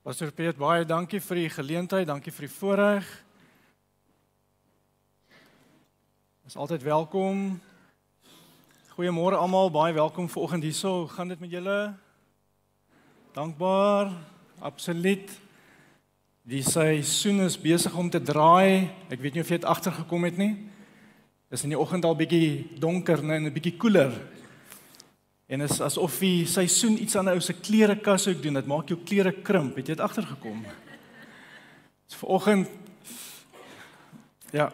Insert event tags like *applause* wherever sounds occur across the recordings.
Pastor Piet, baie dankie vir die geleentheid, dankie vir die voorreg. Is altyd welkom. Goeiemôre almal, baie welkom vanoggend hierso. Hoe gaan dit met julle? Dankbaar. Absoluut. Die seisoen is besig om te draai. Ek weet nie of jy dit agtergekom het nie. Dis in die oggend al bietjie donker, en 'n bietjie koeler. En is asof die seisoen iets aan 'n ou se klerekas ook doen. Dit maak jou klere krimp. Het jy dit agtergekom? Dis vanoggend Ja.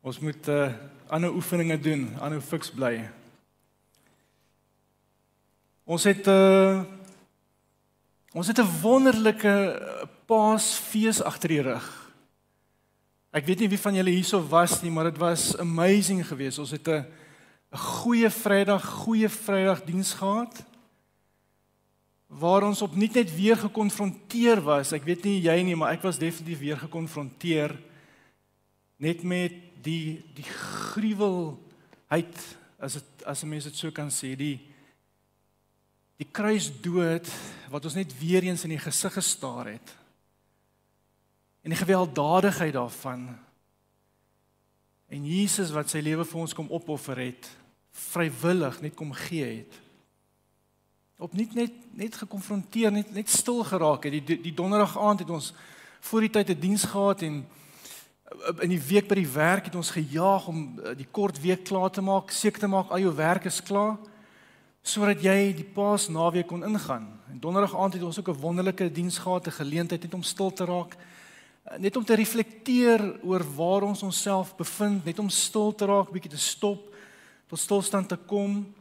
Ons moet uh ander oefeninge doen, ander fiks bly. Ons het uh ons het 'n wonderlike Paasfees agter die rug. Ek weet nie wie van julle hierso was nie, maar dit was amazing geweest. Ons het 'n 'n goeie Vrydag, goeie Vrydag diens gehad waar ons opnuut net weer gekonfronteer was. Ek weet nie jy nie, maar ek was definitief weer gekonfronteer net met die die gruwelheid as dit as 'n mens dit so kan sê, die die kruisdood wat ons net weer eens in die gesig gestaar het. En die gewelddadigheid daarvan. En Jesus wat sy lewe vir ons kom opoffer het vrywillig net kom gee het. Opnuut net net gekonfronteer, net net stil geraak het. Die die donderdag aand het ons voor die tyd 'n diens gehad en uh, in die week by die werk het ons gejaag om uh, die kort week klaar te maak, seker te maak al jou werk is klaar sodat jy die Paas naweek kon ingaan. En donderdag aand het ons ook 'n wonderlike diens gehad, 'n geleentheid net om stil te raak, uh, net om te reflekteer oor waar ons onsself bevind, net om stil te raak, bietjie te stop tot stilstand te kom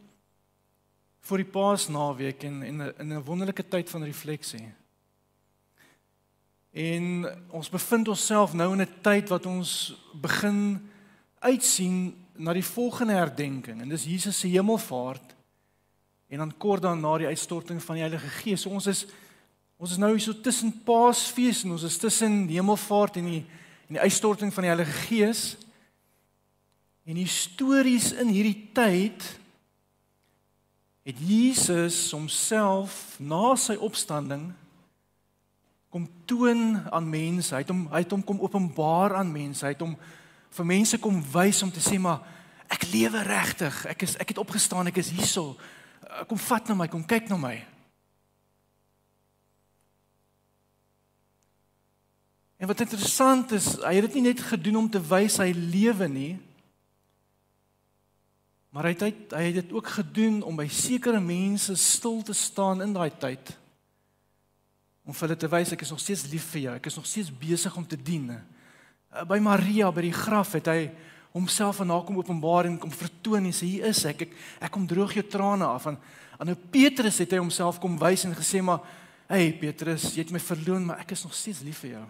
vir die Paasnaweek en in 'n in 'n wonderlike tyd van refleksie. En ons bevind onsself nou in 'n tyd wat ons begin uitsien na die volgende herdenking en dis Jesus se hemelvaart en dan kort daarna die uitstorting van die Heilige Gees. So ons is ons is nou hier so tussen Paasfees en ons is tussen hemelvaart en die en die uitstorting van die Heilige Gees. En histories in hierdie tyd het Jesus homself na sy opstanding kom toon aan mense. Hy het hom hy het hom kom openbaar aan mense. Hy het hom vir mense kom wys om te sê maar ek lewe regtig. Ek is ek het opgestaan. Ek is hierso. Kom vat na my, kom kyk na my. En wat interessant is, hy het dit nie net gedoen om te wys hy lewe nie, Maar hy het hy het dit ook gedoen om by sekere mense stil te staan in daai tyd. Om vir hulle te wys ek is nog steeds lief vir jou. Ek is nog steeds besig om te dien. Eh, by Maria by die graf het hy homself aan haar kom openbaar en kom vertoon en sê hier is ek. Ek ek kom droog jou trane af aan aan nou Petrus het hy homself kom wys en gesê maar hey Petrus, jy het my verloon, maar ek is nog steeds lief vir jou.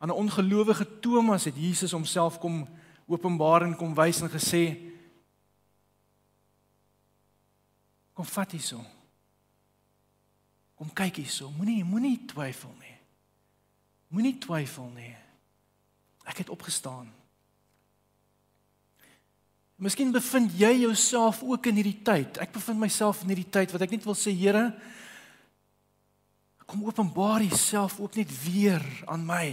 Aan 'n ongelowige Thomas het Jesus homself kom openbaar en kom wys en gesê Kom vat hierso. Kom kyk hierso. Moenie moenie twyfel nie. Moenie twyfel nie. Ek het opgestaan. Miskien bevind jy jouself ook in hierdie tyd. Ek bevind myself in hierdie tyd wat ek net wil sê Here, kom openbaar Uself ook net weer aan my.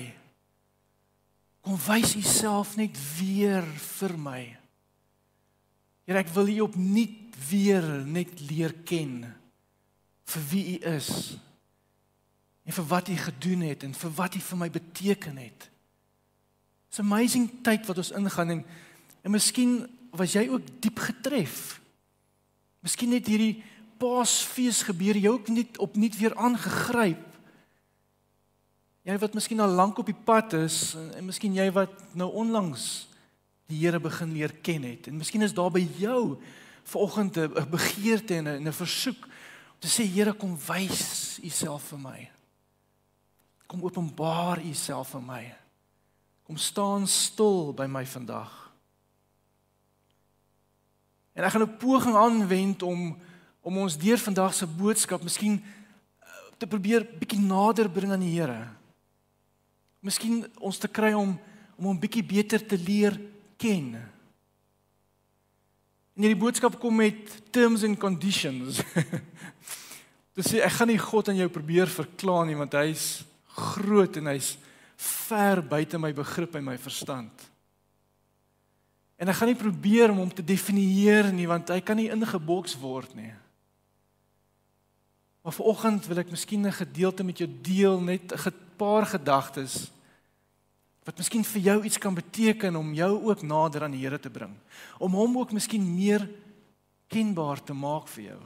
Kom wys Uself net weer vir my. Here, ek wil U opnuut weer net leer ken vir wie U is en vir wat U gedoen het en vir wat U vir my beteken het. It's amazing tyd wat ons ingaan en en miskien was jy ook diep getref. Miskien het hierdie Paasfees gebeur jou ook net opnuut weer aangegryp. Jy wat miskien al lank op die pad is en, en miskien jy wat nou onlangs die Here begin leer ken het en miskien is daar by jou vanoggend 'n begeerte en 'n 'n versoek om te sê Here kom wys u self vir my. Kom openbaar u self vir my. Kom staan stil by my vandag. En ek gaan 'n poging aanwend om om ons deur vandag se boodskap miskien eh, te probeer bietjie nader bring aan die Here. Miskien ons te kry om om hom bietjie beter te leer ken. En hierdie boodskap kom met terms and conditions. *laughs* Dis sê ek gaan nie God aan jou probeer verklaar nie want hy's groot en hy's ver buite my begrip en my verstand. En ek gaan nie probeer om hom te definieer nie want hy kan nie ingeboks word nie. Maar vanoggend wil ek miskien 'n gedeelte met jou deel net 'n paar gedagtes wat miskien vir jou iets kan beteken om jou ook nader aan die Here te bring. Om hom ook miskien meer kenbaar te maak vir jou.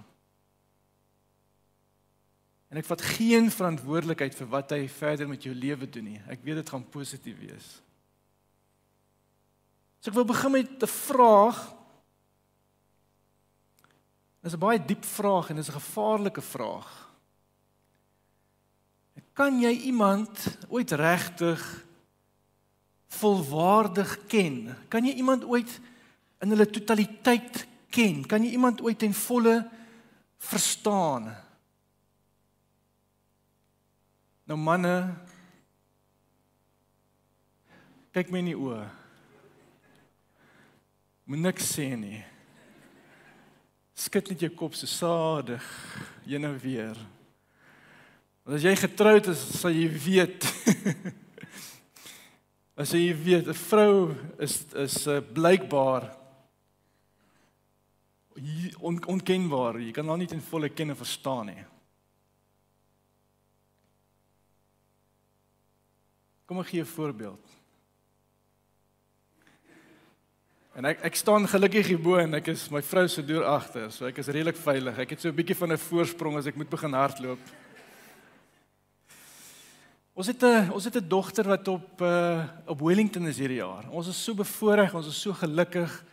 En ek vat geen verantwoordelikheid vir wat hy verder met jou lewe doen nie. Ek weet dit gaan positief wees. So ek wil begin met 'n vraag. Dit is 'n baie diep vraag en dit is 'n gevaarlike vraag. Kan jy iemand ooit regtig volwaardig ken? Kan jy iemand ooit in hulle totaliteit ken? Kan jy iemand ooit ten volle verstaan? Nou manne kyk my in die oë. Moet niks sê nie. Skud net jou kop so sadig heen en weer. Want as jy getroud is, sal jy weet. *laughs* as jy weet 'n vrou is is uh, blykbaar on, onkenbaar. Jy kan haar nie in volle ken en verstaan nie. Kom ek gee 'n voorbeeld. En ek ek staan gelukkig hier bo en ek is my vrou se deur agter, so ek is redelik veilig. Ek het so 'n bietjie van 'n voorsprong as ek moet begin hardloop. Ons het 'n ons het 'n dogter wat op uh op Wellington is hierdie jaar. Ons is so bevoorreg, ons is so gelukkig.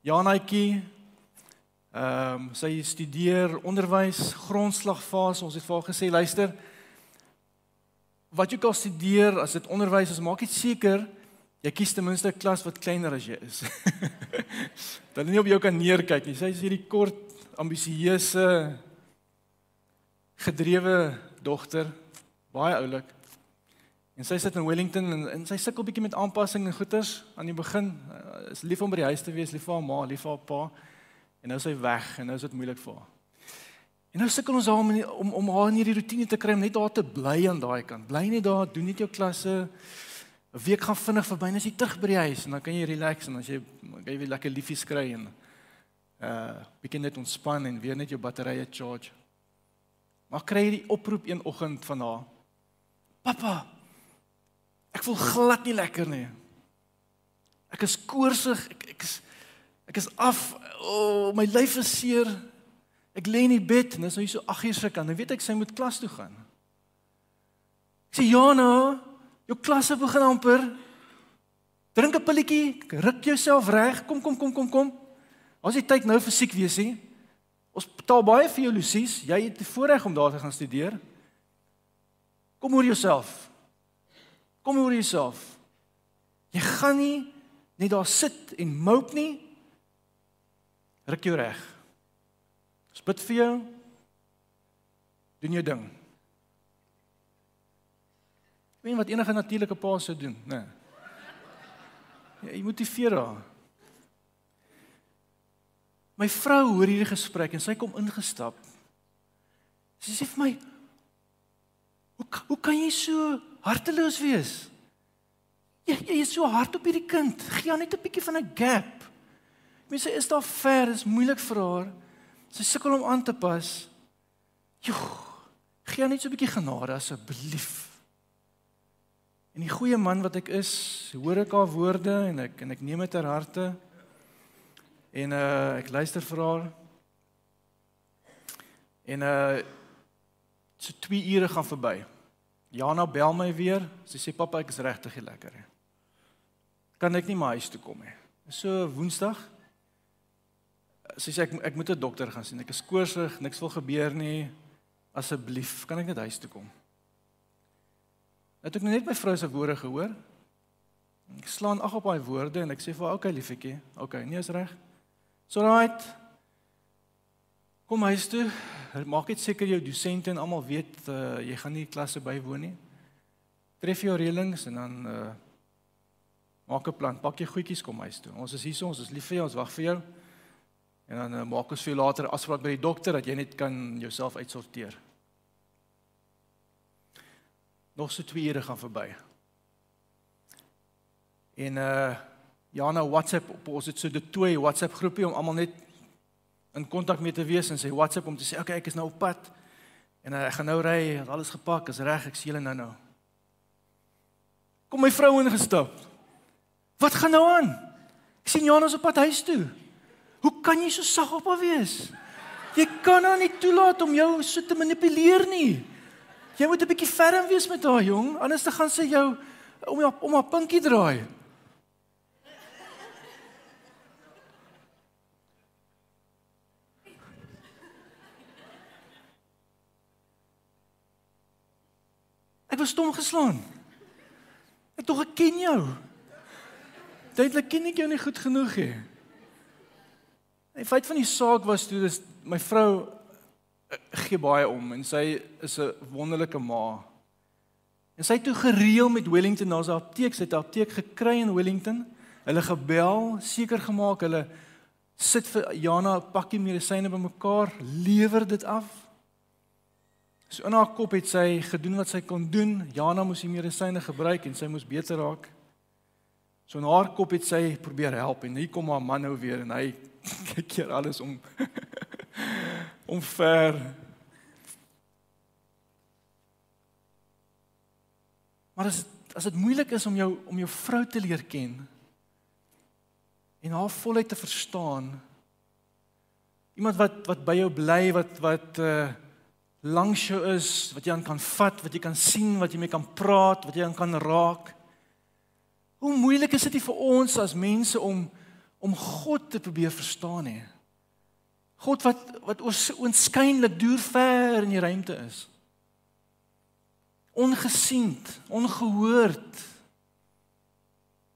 Janaatjie ehm um, sy studeer onderwys, grondslagfase. Ons het vir haar gesê, luister, wat jy kan studeer as dit onderwys is, maak dit seker jy kies ten minste 'n klas wat kleiner as jy is. *laughs* Dat hulle nie op jou kan neerkyk nie. Sy is hierdie kort, ambisieuse gedrewe dogter, baie oulik. En sy sit in Wellington en, en sy sukkel bietjie met aanpassing en goeters aan die begin. Uh, is lief om by die huis te wees, lief vir haar ma, lief vir haar pa. En nou is sy weg en nou is dit moeilik vir haar. En nou sukkel ons om om om haar in hierdie rotine te kry om net daar te bly aan daai kant. Bly net daar, doen net jou klasse. 'n Week gaan vinnig verby en as jy terug by die huis en dan kan jy relax en as jy kan jy lekker liefies kry en uh begin net ontspan en weer net jou batterye charge. Maar kry jy die oproep een oggend van haar. Pappa, ek voel glad nie lekker nie. Ek is koorsig, ek ek is ek is af. O, oh, my lyf is seer. Ek lê in die bed en dis nou hier so 8 uur se kant. Nou weet ek sy moet klas toe gaan. Ek sê Jana, jou klasse begin amper. Drink 'n pilletjie, ruk jouself reg. Kom kom kom kom kom. Ons het tyd nou fisiek wees hè. Ons betaal baie vir jou Lucies. Jy het die voorreg om daar te gaan studeer. Kom oor jouself. Kom oor jouself. Jy gaan nie net daar sit en mope nie. Ruk jou reg. Ons bid vir jou. Doen jou ding. Weet wat enige natuurlike pa sou doen, né? Nee. Jy motiveer haar. My vrou hoor hierdie gesprek en sy kom ingestap. Sy sê vir my: "Hoe hoe kan jy so harteloos wees? Jy jy is so hard op hierdie kind. Gee haar net 'n bietjie van 'n gap." Mense is daar ver, is moeilik vir haar. Sy sukkel om aan te pas. Joe, gee net so 'n bietjie genade asseblief. En die goeie man wat ek is, hoor ek haar woorde en ek en ek neem dit ter harte. En uh ek luister vir haar. En uh so 2 ure gaan verby. Jana bel my weer. Sy sê pappa, ek is regtig lekker. Kan ek nie my huis toe kom nie. So Woensdag sy sê ek ek moet 'n dokter gaan sien. Ek is koorsig, niks wil gebeur nie. Asseblief, kan ek net huis toe kom? Het ek net my vrou se woorde gehoor? Ek slaan ag op haar woorde en ek sê vir haar, "Oké, okay, liefetjie. Okay, nee is reg. So right. Kom huis toe maak net seker jou dosente en almal weet uh, jy gaan nie klasse bywoon nie. Tref jou reëlings en dan uh maak 'n plan, pak jou goedjies kom huis toe. Ons is hier, ons is lief vir jou, ons wag vir jou. En dan uh, maak ons vir jou later afspraak by die dokter dat jy net kan jouself uitsorteer. Nog so 2 ure gaan verby. En uh ja nou WhatsApp op ons het so 'n twee WhatsApp groepie om almal net in kontak mee te wees en sê WhatsApp om te sê okay, ek is nou op pad. En uh, ek gaan nou ry, alles gepak, is reg, ek sien julle nou nou. Kom my vrou ingestap. Wat gaan nou aan? Ek sien Janus op pad huis toe. Hoe kan jy so sag op haar wees? Jy kan haar nie toelaat om jou so te manipuleer nie. Jy moet 'n bietjie ferm wees met haar, jong, anders dan gaan sy jou om haar om haar pinkie draai. Ek was stom geslaan. Ek tog ek ken jou. Duidelik ken ek jou nie goed genoeg nie. Die feit van die saak was toe dis my vrou eh, gee baie om en sy is 'n wonderlike ma. En sy het toe gereël met Wellington na sy apteek, sy het 'n apteek gekry in Wellington. Hulle gebel, seker gemaak hulle sit vir Jana 'n pakkie medisyne bymekaar, lewer dit af. So in haar kop het sy gedoen wat sy kon doen. Jana moes die medisyne gebruik en sy moes beter raak. So in haar kop het sy probeer help en hier kom haar man nou weer en hy *laughs* kyk hier alles om *laughs* om ver. Maar as as dit moeilik is om jou om jou vrou te leer ken en haar voluit te verstaan. Iemand wat wat by jou bly wat wat uh langs jou is, wat jy aan kan vat, wat jy kan sien, wat jy mee kan praat, wat jy aan kan raak. Hoe moeilik is dit vir ons as mense om om God te probeer verstaan hè? God wat wat oorskynlik deur ver in die ruimte is. Ongesiend, ongehoord.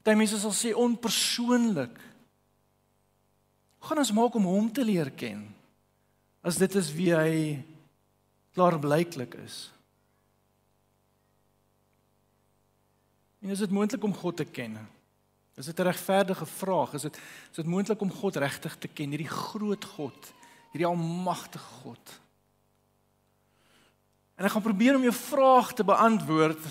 Party mense sal sê onpersoonlik. Hoe gaan ons maak om hom te leer ken? As dit is wie hy klaarblyklik is. En is dit moontlik om God te ken? Is dit 'n regverdige vraag? Is dit is dit moontlik om God regtig te ken, hierdie groot God, hierdie almagtige God? En ek gaan probeer om jou vraag te beantwoord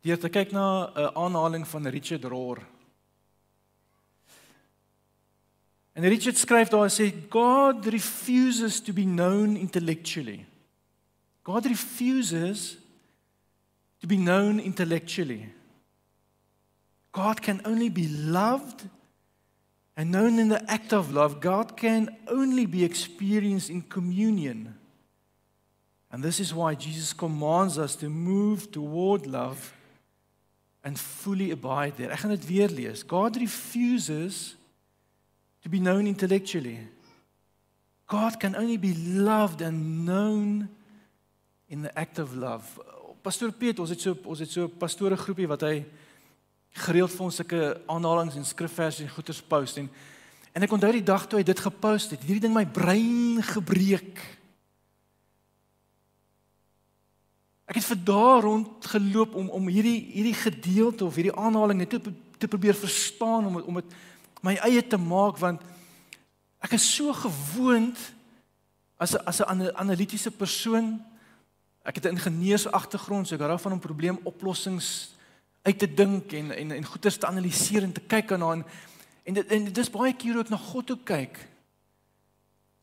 deur te kyk na 'n aanhaling van Richard Rohr. En Richard skryf daar sê God refuses to be known intellectually. God refuses to be known intellectually. God can only be loved and known in the act of love. God can only be experienced in communion. And this is why Jesus commands us to move toward love and fully abide there. Ek gaan dit weer lees. God refuses to be known intellectually. God can only be loved and known in the act of love. Pastor Piet, ons het so ons het so 'n pastore groepie wat hy gereeld vir ons sulke aanhalinge en skrifverse en goeters post en en ek onthou die dag toe hy dit gepost het, hierdie ding my brein gebreek. Ek het vir daar rond geloop om om hierdie hierdie gedeelte of hierdie aanhaling net te, te probeer verstaan om om dit my eie te maak want ek is so gewoond as 'n as 'n analitiese persoon. Ek het 'n ingenieursagtergrond, so ek hou daarvan om probleemoplossings uit te dink en en en goeie te analiseer en te kyk aan en en dit en dis baie keer ook na God toe kyk.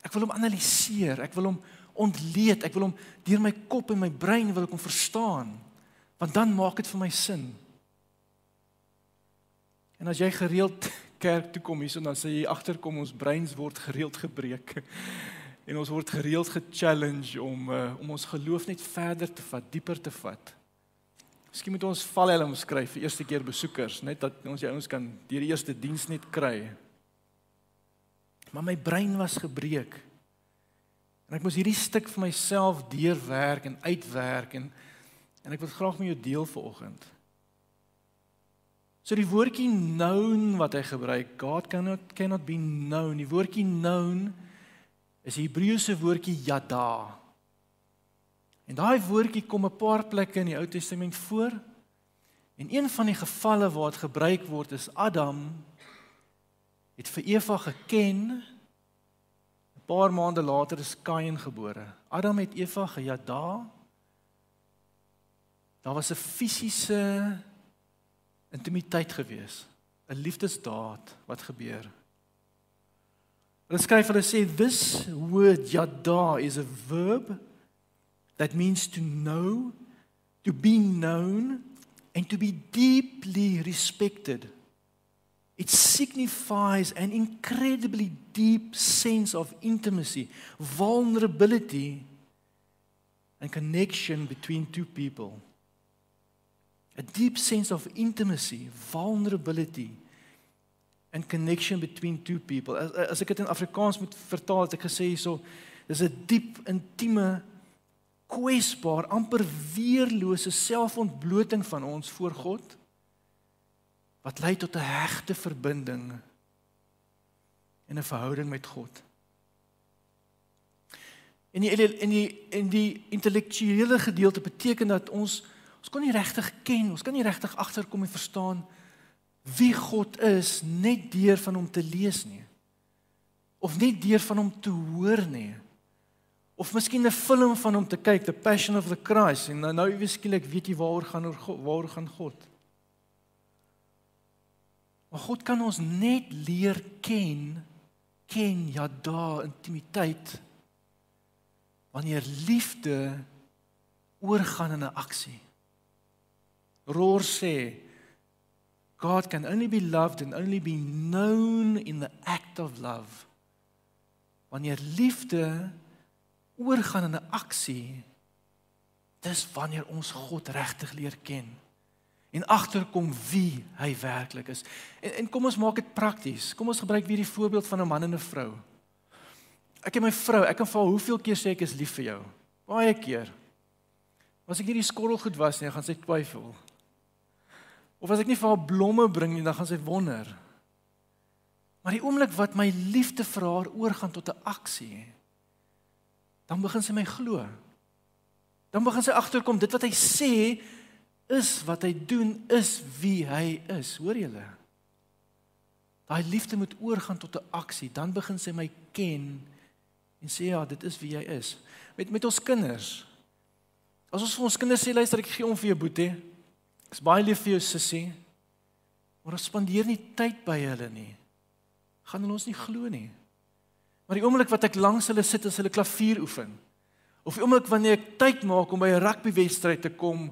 Ek wil hom analiseer, ek wil hom ontleed, ek wil hom deur my kop en my brein wil ek hom verstaan. Want dan maak dit vir my sin. En as jy gereeld kerk toe kom hierson dan sê jy agterkom ons breins word gereeld gebreek. *laughs* En ons word gereeld ge-challenge om uh, om ons geloof net verder te vat, dieper te vat. Miskien moet ons valhelm skryf vir eerste keer besoekers, net dat ons jy ons kan deur die eerste diens net kry. Maar my brein was gebreek. En ek moes hierdie stuk vir myself deurwerk en uitwerk en en ek wil graag met jou deel vanoggend. So die woordjie known wat hy gebruik, God cannot cannot be known. Die woordjie known is die Hebreëse woordjie yada. En daai woordjie kom 'n paar plekke in die Ou Testament voor. En een van die gevalle waar dit gebruik word is Adam het vir Eva geken. 'n Paar maande later is Kain gebore. Adam het Eva gejada Daar was 'n fisiese intimiteit gewees, 'n liefdesdaad wat gebeur. Hulle skryf hulle sê this word yada is a verb that means to know, to be known and to be deeply respected. It signifies an incredibly deep sense of intimacy, vulnerability, and connection between two people. A deep sense of intimacy, vulnerability, and connection between two people. As, as ek dit in Afrikaans moet vertaal, het ek gesê hierso, dis 'n diep, intieme, kwesbaar, amper weerlose selfontbloting van ons voor God wat lei tot 'n hegte verbinding en 'n verhouding met God. En die in die in die intellektuele gedeelte beteken dat ons ons kon nie regtig ken, ons kan nie regtig agterkom en verstaan wie God is net deur van hom te lees nie. Of net deur van hom te hoor nie. Of miskien 'n film van hom te kyk, The Passion of the Christ en nou nou iewes skielik weet jy waaroor gaan waaroor gaan God. Maar God kan ons net leer ken, ken ja da intimiteit wanneer liefde oorgaan in 'n aksie. Roar sê God can only be loved and only be known in the act of love. Wanneer liefde oorgaan in 'n aksie, dis wanneer ons God regtig leer ken en agterkom wie hy werklik is. En en kom ons maak dit prakties. Kom ons gebruik weer die voorbeeld van 'n man en 'n vrou. Ek en my vrou, ek kan vir haar hoeveel keer sê ek is lief vir jou? Baie keer. As ek hierdie skorrel goed was nie, gaan sy twyfel. Of as ek nie vir haar blomme bring nie, dan gaan sy wonder. Maar die oomblik wat my liefde vir haar oorgaan tot 'n aksie, dan begin sy my glo. Dan begin sy agterkom dit wat hy sê is wat hy doen is wie hy is. Hoor julle? Daai liefde moet oorgaan tot 'n aksie, dan begin sy my ken en sê ja, dit is wie jy is. Met met ons kinders. As ons vir ons kinders sê luister ek gee om vir jou boetie. Ek's baie lief vir jou sussie. Maar ons spandeer nie tyd by hulle nie. Gaan hulle ons nie glo nie. Maar die oomblik wat ek langs hulle sit as hulle klavier oefen, of die oomblik wanneer ek tyd maak om by 'n rugbywedstryd te kom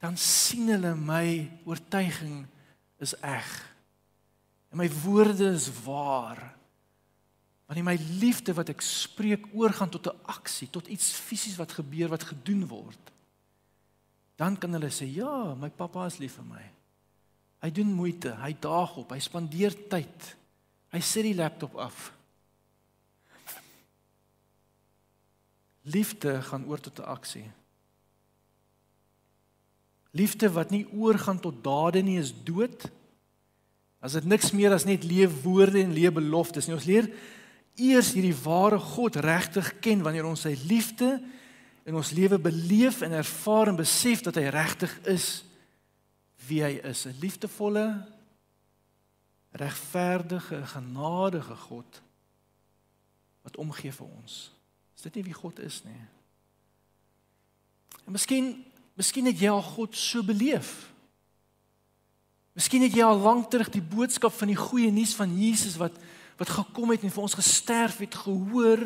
dan sien hulle my oortuiging is eg. En my woorde is waar. Wanneer my liefde wat ek spreek oorgaan tot 'n aksie, tot iets fisies wat gebeur wat gedoen word, dan kan hulle sê ja, my pappa is lief vir my. Hy doen moeite, hy daag op, hy spandeer tyd. Hy sit die laptop af. Liefde gaan oor tot 'n aksie. Liefde wat nie oorgaan tot dade nie is dood. As dit niks meer as net leefwoorde en leebeloftes nie. Ons leer eers hierdie ware God regtig ken wanneer ons sy liefde in ons lewe beleef en ervaar en besef dat hy regtig is wie hy is, 'n liefdevolle, regverdige, genadige God wat omgee vir ons. Is dit nie wie God is nie? En miskien Miskien het jy al God so beleef. Miskien het jy al lank terug die boodskap van die goeie nuus van Jesus wat wat gekom het en vir ons gesterf het gehoor.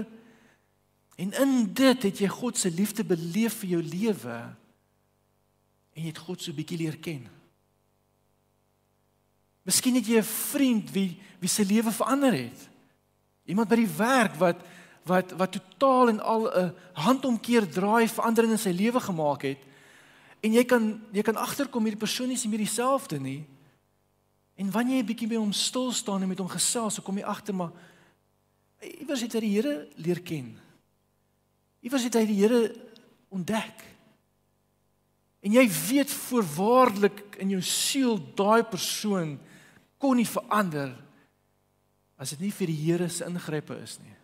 En in dit het jy God se liefde beleef vir jou lewe. En jy het God so bietjie leer ken. Miskien het jy 'n vriend wie wie se lewe verander het. Iemand by die werk wat wat wat totaal en al 'n handomkeer draai verandering in sy lewe gemaak het. En jy kan jy kan agterkom hierdie persoon is nie meer dieselfde nie. En wanneer jy bietjie by hom stil staan en met hom gesels, so kom jy agter maar iewers het hy die Here leer ken. Iewers het hy die Here ontdek. En jy weet voorwaardelik in jou siel daai persoon kon nie verander as dit nie vir die Here se ingrepe is nie.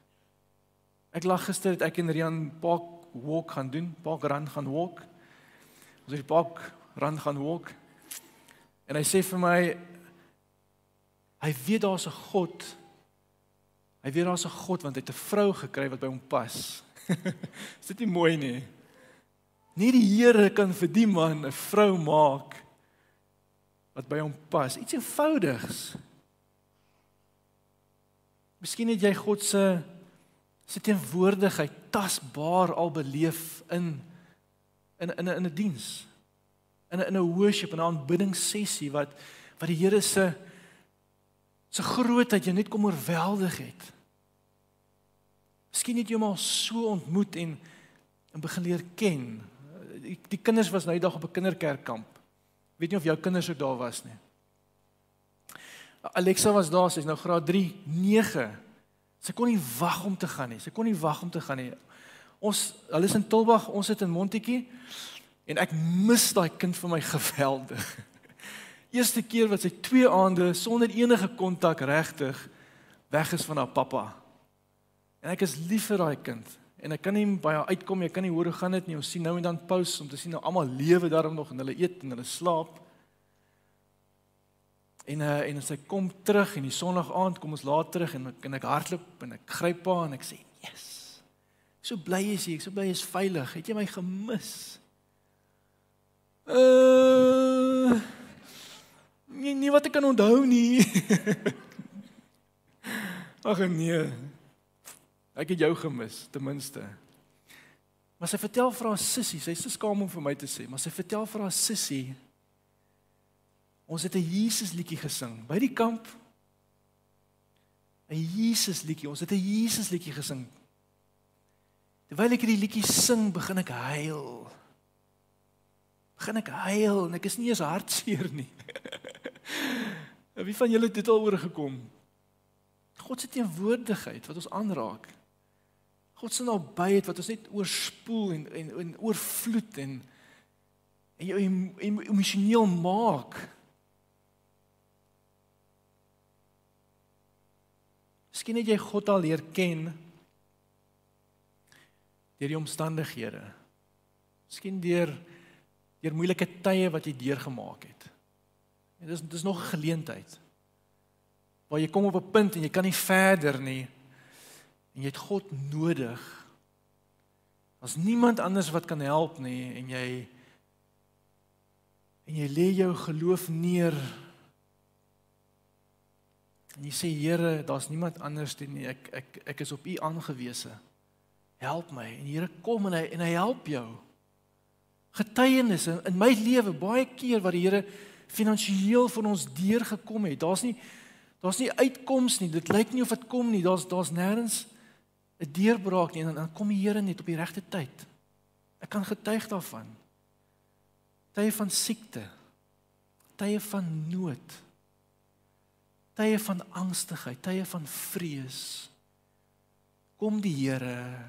Ek lag gister het ek en Rian park walk gaan doen, park run gaan walk. Ons het die park rand gaan walk. En hy sê vir my hy weet daar's 'n God. Hy weet daar's 'n God want hy het 'n vrou gekry wat by hom pas. *laughs* Is dit nie mooi nie? Nie die Here kan vir die man 'n vrou maak wat by hom pas. Iets eenvoudigs. Miskien het jy God se se teenwoordigheid tasbaar al beleef in in in 'n in 'n diens. In 'n in 'n worship en 'n aanbiddingssessie wat wat die Here se se grootheid jou net kom oorweldig het. Miskien het jy hom al so ontmoet en en begin leer ken. Die, die kinders was nou die dag op 'n kinderkerkkamp. Weet nie of jou kinders ook daar was nie. Alexa was daar, sy's nou graad 3, 9. Sy kon nie wag om te gaan nie. Sy kon nie wag om te gaan nie. Ons hulle is in Tilbag, ons sit in Montetjie en ek mis daai kind vir my *laughs* geweldig. Eerste keer wat sy 2 aande sonder enige kontak regtig weg is van haar pappa. En ek is lief vir daai kind en ek kan nie haar uitkom nie. Ek kan nie hoor hoe gaan dit nie. Ons sien nou en dan pos om te sien nou almal lewe daarom nog en hulle eet en hulle slaap. En uh, en as hy kom terug en die sonnig aand kom ons laat terug en ek en ek hardloop en ek gryp haar en ek sê, "Yes." So bly is jy, ek so bly is veilig. Het jy my gemis? Uh nie, nie wat ek kan onthou nie. *laughs* Ag nee. Ek het jou gemis ten minste. Maar sy vertel vir haar sussie, sy is skaam om vir my te sê, maar sy vertel vir haar sussie ons het 'n Jesus liedjie gesing by die kamp. 'n Jesus liedjie. Ons het 'n Jesus liedjie gesing. Terwyl ek hierdie liedjie sing, begin ek huil. Begin ek huil en ek is nie eens hartseer nie. *laughs* Wie van julle het dit al oorgekom? God se teenwoordigheid wat ons aanraak. God se nabyheid wat ons net oorspoel en en, en oorvloed en en jou emosioneel maak. Miskien het jy God al leer ken deur die omstandighede. Miskien deur deur moeilike tye wat jy deurgemaak het. En dis dis nog 'n geleentheid. Waar jy kom op 'n punt en jy kan nie verder nie en jy het God nodig. As niemand anders wat kan help nie en jy en jy lê jou geloof neer en jy sê Here, daar's niemand anders nie. Ek ek ek is op U aangewese. Help my. En Here kom en hy en hy help jou. Getuienis in, in my lewe baie keer wat die Here finansiëel van ons deurgekom het. Daar's nie daar's nie uitkoms nie. Dit lyk nie of dit kom nie. Daar's daar's nêrens 'n deurbraak nie en dan kom die Here net op die regte tyd. Ek kan getuig daarvan. Tye van siekte, tye van nood, tye van angstigheid, tye van vrees. Kom die Here.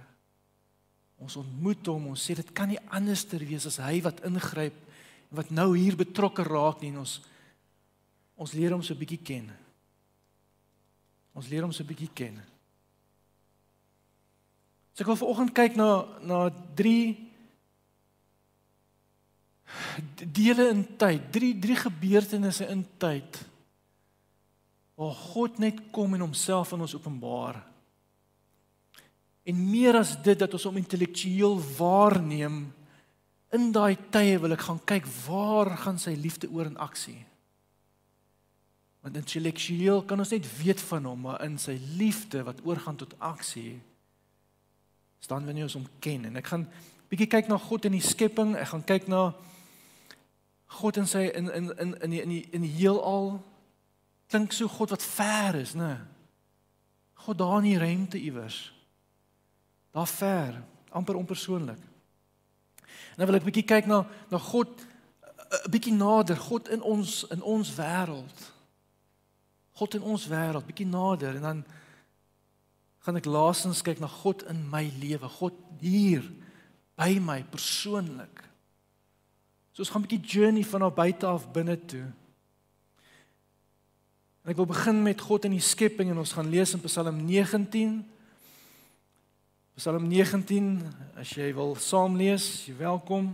Ons ontmoet hom. Ons sê dit kan nie anderster wees as hy wat ingryp wat nou hier betrokke raak nie ons ons leer hom so bietjie ken. Ons leer hom so bietjie ken. So ek wil vanoggend kyk na na drie dele in tyd, drie drie gebeurtenisse in tyd waar God net kom en homself aan ons openbaar. En meer as dit dat ons hom intellektueel waarneem, in daai tye wil ek gaan kyk waar gaan sy liefde oor in aksie. Want intellektueel kan ons net weet van hom, maar in sy liefde wat oorgaan tot aksie staan wanneer ons hom ken en ek gaan bietjie kyk na God in die skepping, ek gaan kyk na God in sy in in in in die in die in die heelal klink so God wat ver is, né? God daar in die ruimte iewers. Daar ver, amper onpersoonlik. En dan wil ek bietjie kyk na na God 'n bietjie nader, God in ons in ons wêreld. God in ons wêreld, bietjie nader en dan gaan ek laasens kyk na God in my lewe, God hier by my persoonlik. So ons gaan 'n bietjie journey van daar buite af binne toe. En ek wil begin met God in die skepping en ons gaan lees in Psalm 19 Psalm 19, as jy wil saam lees, jy welkom.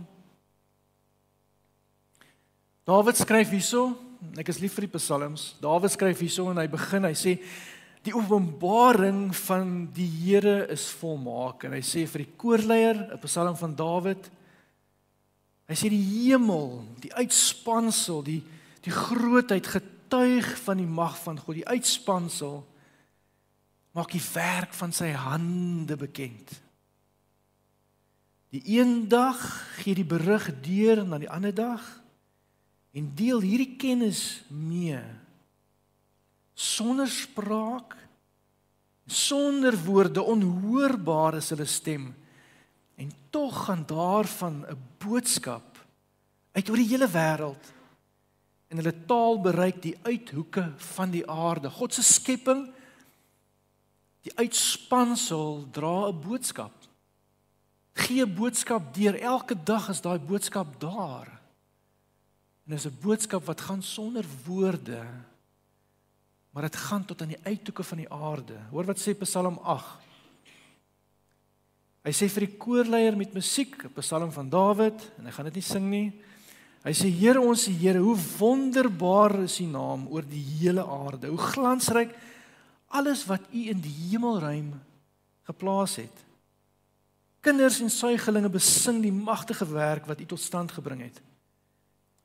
Dawid skryf hierso, ek is lief vir die psalms. Dawid skryf hierso en hy begin, hy sê die openbaring van die Here is volmaak en hy sê vir die koorleier, 'n psalm van Dawid, Hy sê die hemel, die uitspansel, die die grootheid getuig van die mag van God, die uitspansel maak die werk van sy hande bekend. Die een dag gee die berig deur na die ander dag en deel hierdie kennis mee sonder spraak sonder woorde onhoorbaar is hulle stem. En tog gaan daarvan 'n boodskap uit oor die hele wêreld en hulle taal bereik die uithoeke van die aarde. God se skepping die uitspansel dra 'n boodskap. Gee 'n boodskap deur elke dag is daai boodskap daar. En dis 'n boodskap wat gaan sonder woorde maar dit gaan tot aan die uithoeke van die aarde. Hoor wat sê Psalm 8. Hy sê vir die koorleier met musiek, 'n Psalm van Dawid, en hy gaan dit nie sing nie. Hy sê Here ons Here, hoe wonderbaar is U naam oor die hele aarde. Hoe glansryk alles wat U in die hemelruim geplaas het. Kinders en suigelinge besing die magtige werk wat U tot stand gebring het.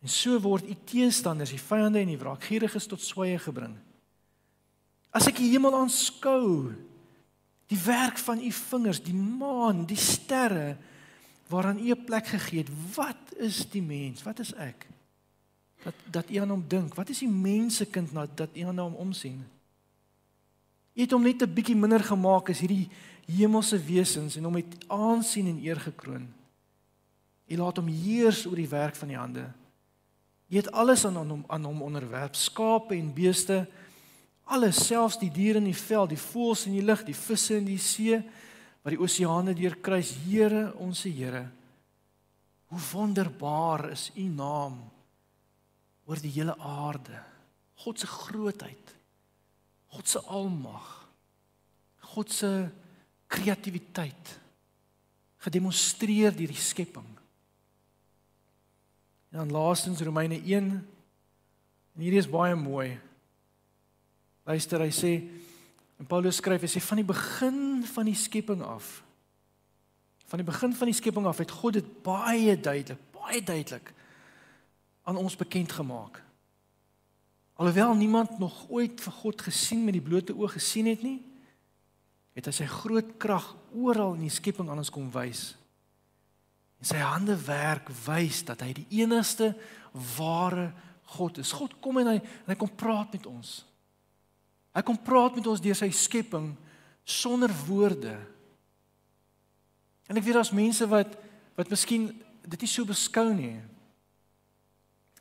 En so word U teestanders, die vyande en die wraakgieriges tot sweye gebring. As ek die hemel aanskou, die werk van u vingers, die maan, die sterre waaraan u 'n plek gegee het, wat is die mens? Wat is ek? Dat dat u aan hom dink. Wat is die mensekind nou dat u aan hom omsien? U het hom net 'n bietjie minder gemaak as hierdie hemelse wesens en hom met aansien en eer gekroon. U laat hom heers oor die werk van die hande. U het alles aan hom aan hom onderwerp, skape en beeste alles selfs die diere in die veld, die voëls in die lug, die visse in die see wat die oseane deurkruis, Here, ons Here. Hoe wonderbaar is U naam oor die hele aarde. God se grootheid. God se almag. God se kreatiwiteit gedemonstreer deur die skepping. En dan laastens Romeine 1 en hierdie is baie mooi. Luister, hy sê en Paulus skryf, hy sê van die begin van die skepping af van die begin van die skepping af het God dit baie duidelik, baie duidelik aan ons bekend gemaak. Alhoewel niemand nog ooit vir God gesien met die blote oog gesien het nie, het hy sy groot krag oral in die skepping aan ons kom wys. En sy hande werk wys dat hy die enigste ware God is. God kom en hy en hy kom praat met ons. Hy kom praat met ons deur sy skepping sonder woorde. En ek weet daar's mense wat wat miskien dit nie so beskou nie.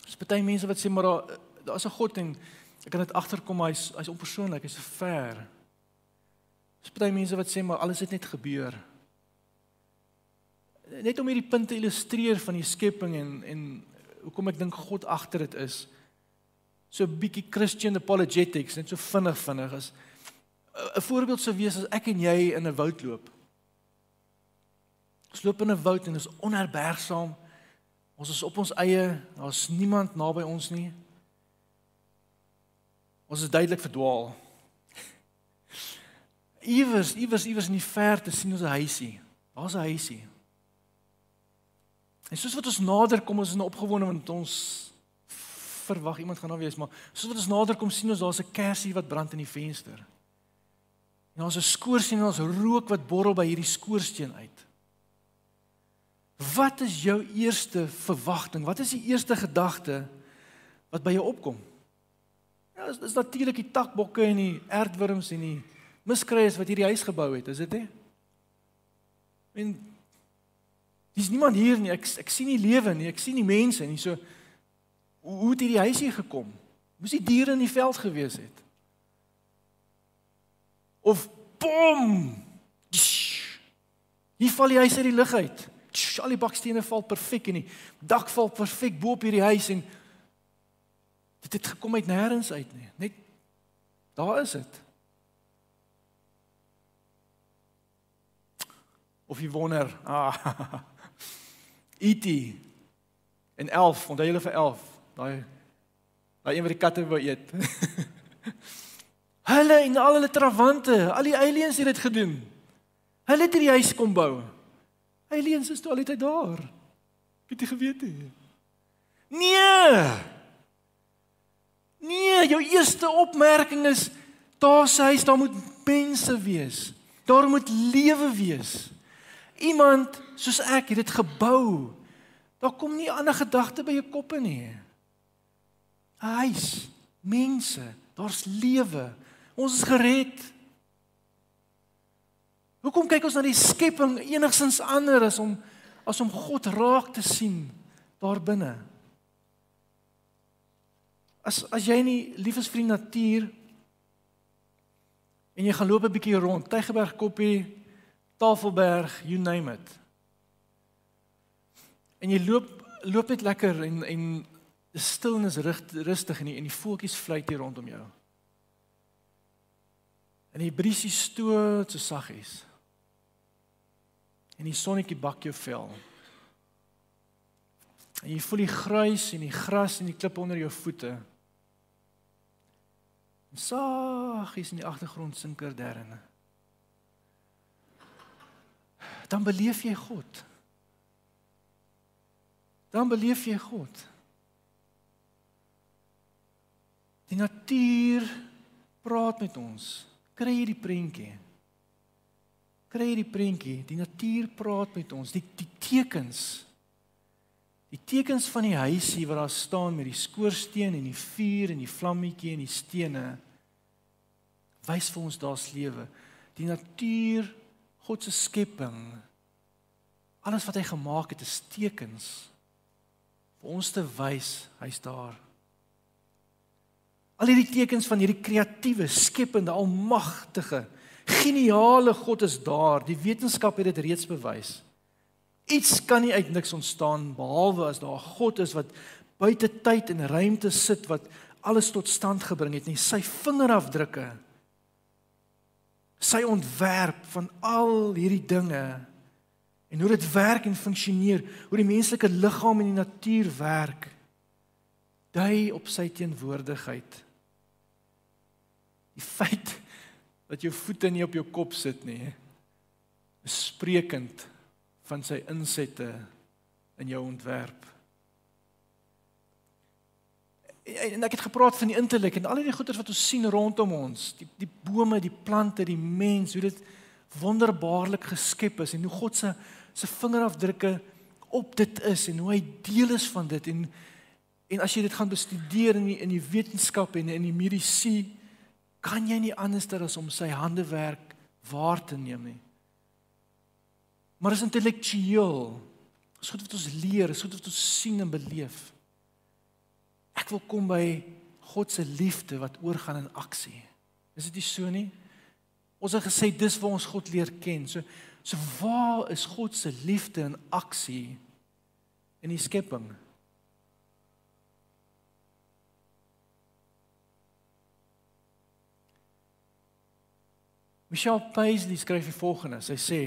Daar's baie mense wat sê maar daar daar's 'n God en ek kan dit agterkom hy's hy's onpersoonlik, hy's ver. Daar's baie mense wat sê maar alles het net gebeur. Net om hierdie punt te illustreer van die skepping en en hoekom ek dink God agter dit is so 'n bietjie Christian apologetics net so vinnig vinnig is 'n voorbeeld sou wees as ek en jy in 'n woud loop. Ons loop in 'n woud en is onherbergsaam. Ons is op ons eie, daar's niemand naby ons nie. Ons is duidelik verdwaal. *laughs* Iewers, iewers, iewers in die verte sien ons 'n huisie. Daar's 'n huisie. En soos wat ons nader kom, ons is nou opgewonde want ons verwag iemand gaan daar wees, maar soos wat ons nader kom sien ons daar's 'n kersie wat brand in die venster. En ons 'n skoorsteen en ons rook wat borrel by hierdie skoorsteen uit. Wat is jou eerste verwagting? Wat is die eerste gedagte wat by jou opkom? Ja, dis, dis natuurlik die takbokke en die aardwurms en die miskryes wat hierdie huis gebou het, is dit nie? En dis niemand hier nie. Ek ek sien nie lewe nie. Ek sien nie mense nie. So Hoe het hierdie huis hier gekom? Moes die diere in die veld gewees het? Of bom! Hier val die huis uit die lug uit. Al die bakstene val perfek en die dak val perfek bo op hierdie huis en dit het gekom uit nêrens uit nie. Net daar is dit. Of jy wonder, ah. *laughs* ET en 11, onthou julle vir 11? Daai daai een wat die katte wou eet. *laughs* hulle en al hulle trawante, al die aliens het dit gedoen. Hulle het hierdie huis kom bou. Aliens is toe al uit daar. Het jy geweet nie? Nee. Nee, jou eerste opmerking is daar sê hy daar moet mense wees. Daar moet lewe wees. Iemand soos ek het dit gebou. Daar kom nie ander gedagte by jou kop in nie. 'n Huis, mense, daar's lewe. Ons is gered. Hoekom kyk ons na die skepping enigsins anders as om as om God raak te sien daar binne? As as jy nie lief is vir die natuur en jy gaan loop 'n bietjie rond, Tygerberg Koppie, Tafelberg, you name it. En jy loop loop net lekker en en die stilnis rustig en die, en die voeltjies fluit hier rondom jou. En die briesie stoot so saggies. En die sonnetjie bak jou vel. En jy voel die gruis en die gras en die klippe onder jou voete. Saggies in die agtergrond sinker derne. Dan beleef jy God. Dan beleef jy God. Die natuur praat met ons. Kry jy die prentjie? Kry jy die prentjie? Die natuur praat met ons. Die die tekens Die tekens van die huisie wat daar staan met die skoorsteen en die vuur en die vlammetjie en die stene wys vir ons daar's lewe. Die natuur, God se skepping, alles wat hy gemaak het, is tekens vir ons te wys hy's daar. Al hierdie tekens van hierdie kreatiewe, skepende, almagtige, geniale God is daar. Die wetenskap het dit reeds bewys. Iets kan nie uit niks ontstaan behalwe as daar 'n God is wat buite tyd en ruimte sit wat alles tot stand gebring het nie. Sy vingerafdrukke sy ontwerp van al hierdie dinge en hoe dit werk en funksioneer, hoe die menslike liggaam en die natuur werk, dui op sy teenwoordigheid. Die feit dat jou voete nie op jou kop sit nie, is sprekend van sy insette in jou ontwerp. En ek het gepraat van die intellek en al die goeders wat ons sien rondom ons, die die bome, die plante, die mens, hoe dit wonderbaarlik geskep is en hoe God se se vingerafdrukke op dit is en hoe hy deel is van dit en en as jy dit gaan bestudeer in die, in die wetenskap en in die medisy kan jy nie anderster as om sy handewerk waar te neem nie. Maar is intellektueel. Is goed wat ons leer, is goed wat ons sien en beleef. Ek wil kom by God se liefde wat oorgaan in aksie. Is dit nie so nie? Ons het gesê dis waar ons God leer ken. So so waar is God se liefde in aksie in die skepping? Michelle Paisley skryf die volgende. Sy sê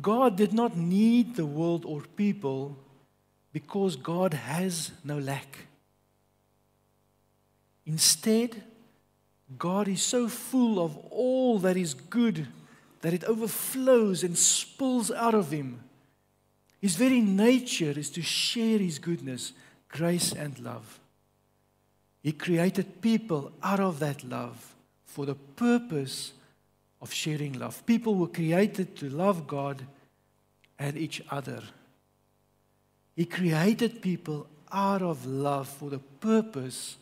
God did not need the world or people because God has no lack. Instead, God is so full of all that is good that it overflows and spills out of him. His very nature is to share his goodness, grace, and love. He created people out of that love for the purpose of sharing love. People were created to love God and each other. He created people out of love for the purpose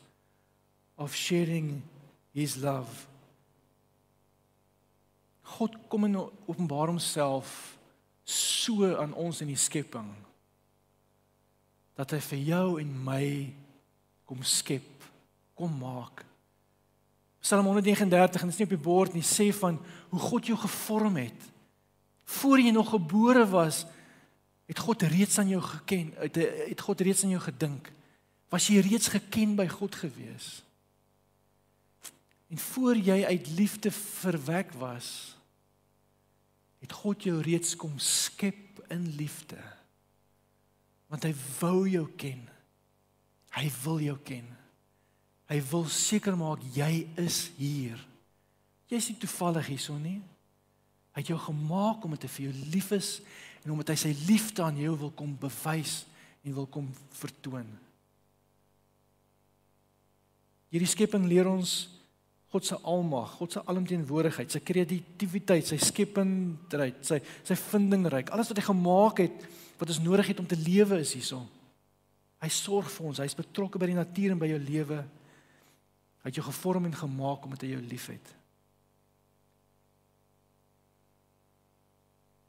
of sharing his love. God kom en openbaar homself so aan ons in die skepping dat hy vir jou en my kom skep, kom maak. Psalm 139 en dit is nie op die bord nie sê van hoe God jou gevorm het. Voor jy nog gebore was, het God reeds aan jou geken, het, het God reeds aan jou gedink. Was jy reeds geken by God gewees? En voor jy uit liefde verwek was, het God jou reeds kom skep in liefde. Want hy wou jou ken. Hy wil jou ken. Hy wil seker maak jy is hier. Jy is nie toevallig hierson nie. Hy het jou gemaak omdat hy vir jou lief is en omdat hy sy liefde aan jou wil kom bewys en wil kom vertoon. Hierdie skepping leer ons God se almag, God se alomteenwoordigheid, sy kreatiwiteit, sy skependheid, sy sy vindingryk, alles wat hy gemaak het wat ons nodig het om te lewe is hierson. Hy sorg vir ons, hy's betrokke by die natuur en by jou lewe. Hy het jou gevorm en gemaak omdat hy jou liefhet.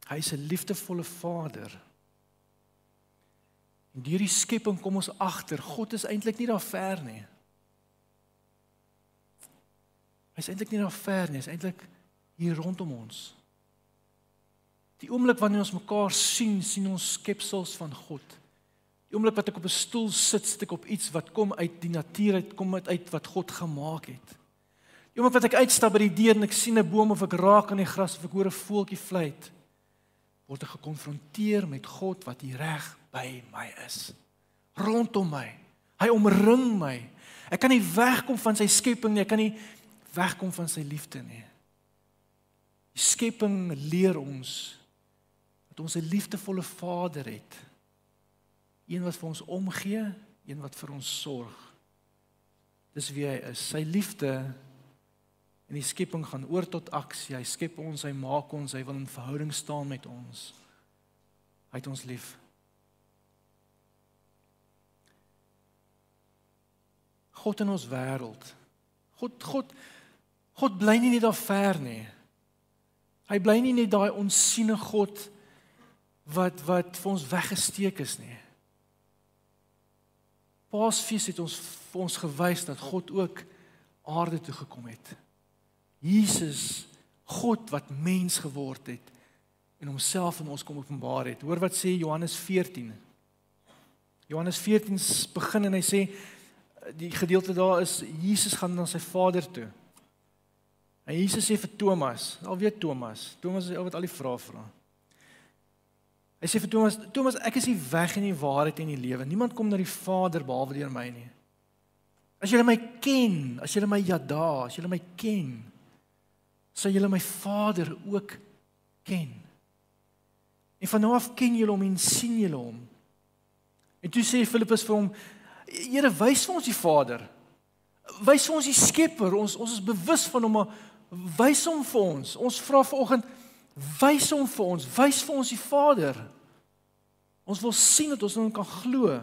Hy is 'n liefdevolle Vader. En deur die skepping kom ons agter, God is eintlik nie daar ver nie. Hy's eintlik nie daar ver nie, hy's eintlik hier rondom ons. Die oomblik wanneer ons mekaar sien, sien ons skepsels van God. Die oomblik wat ek op 'n stoel sit, sit ek op iets wat kom uit die natuur uit, kom uit, wat God gemaak het. Die oomblik wat ek uitstap by die deur en ek sien 'n boom of ek raak aan die gras of ek hoor 'n voeltjie fluit, word ek gekonfronteer met God wat hier reg by my is. Rondom my. Hy omring my. Ek kan nie wegkom van sy skepping nie. Ek kan nie wegkom van sy liefde nie. Die skepping leer ons dat ons 'n liefdevolle Vader het. Een wat vir ons omgee, een wat vir ons sorg. Dis wie hy is. Sy liefde en die skepping gaan oor tot aksie. Hy skep ons, hy maak ons, hy wil in verhouding staan met ons. Hy het ons lief. God in ons wêreld. God God God bly nie net daar ver nie. Hy bly nie net daai onsiene God wat wat vir ons weggesteek is nie. Paasfees het ons vir ons gewys dat God ook aarde toe gekom het. Jesus, God wat mens geword het en homself aan ons kom openbaar het. Hoor wat sê Johannes 14. Johannes 14 begin en hy sê die gedeelte daar is Jesus gaan na sy Vader toe. En Jesus sê vir Thomas, al weet Thomas, Thomas is ou wat al die vrae vra. Hy sê vir Thomas, Thomas, ek is die weg en die waarheid en die lewe. Niemand kom na die Vader behalwe deur my nie. As julle my ken, as julle my Jada, as julle my ken, sal julle my Vader ook ken. En van nou af ken julle hom en sien julle hom. En toe sê Filippus vir hom, Here, wys vir ons die Vader. Wys vir ons die Skepper. Ons ons is bewus van hom, maar wys hom vir ons. Ons vra vanoggend, wys hom vir ons. Wys vir ons die Vader. Ons wil sien dat ons hom kan glo.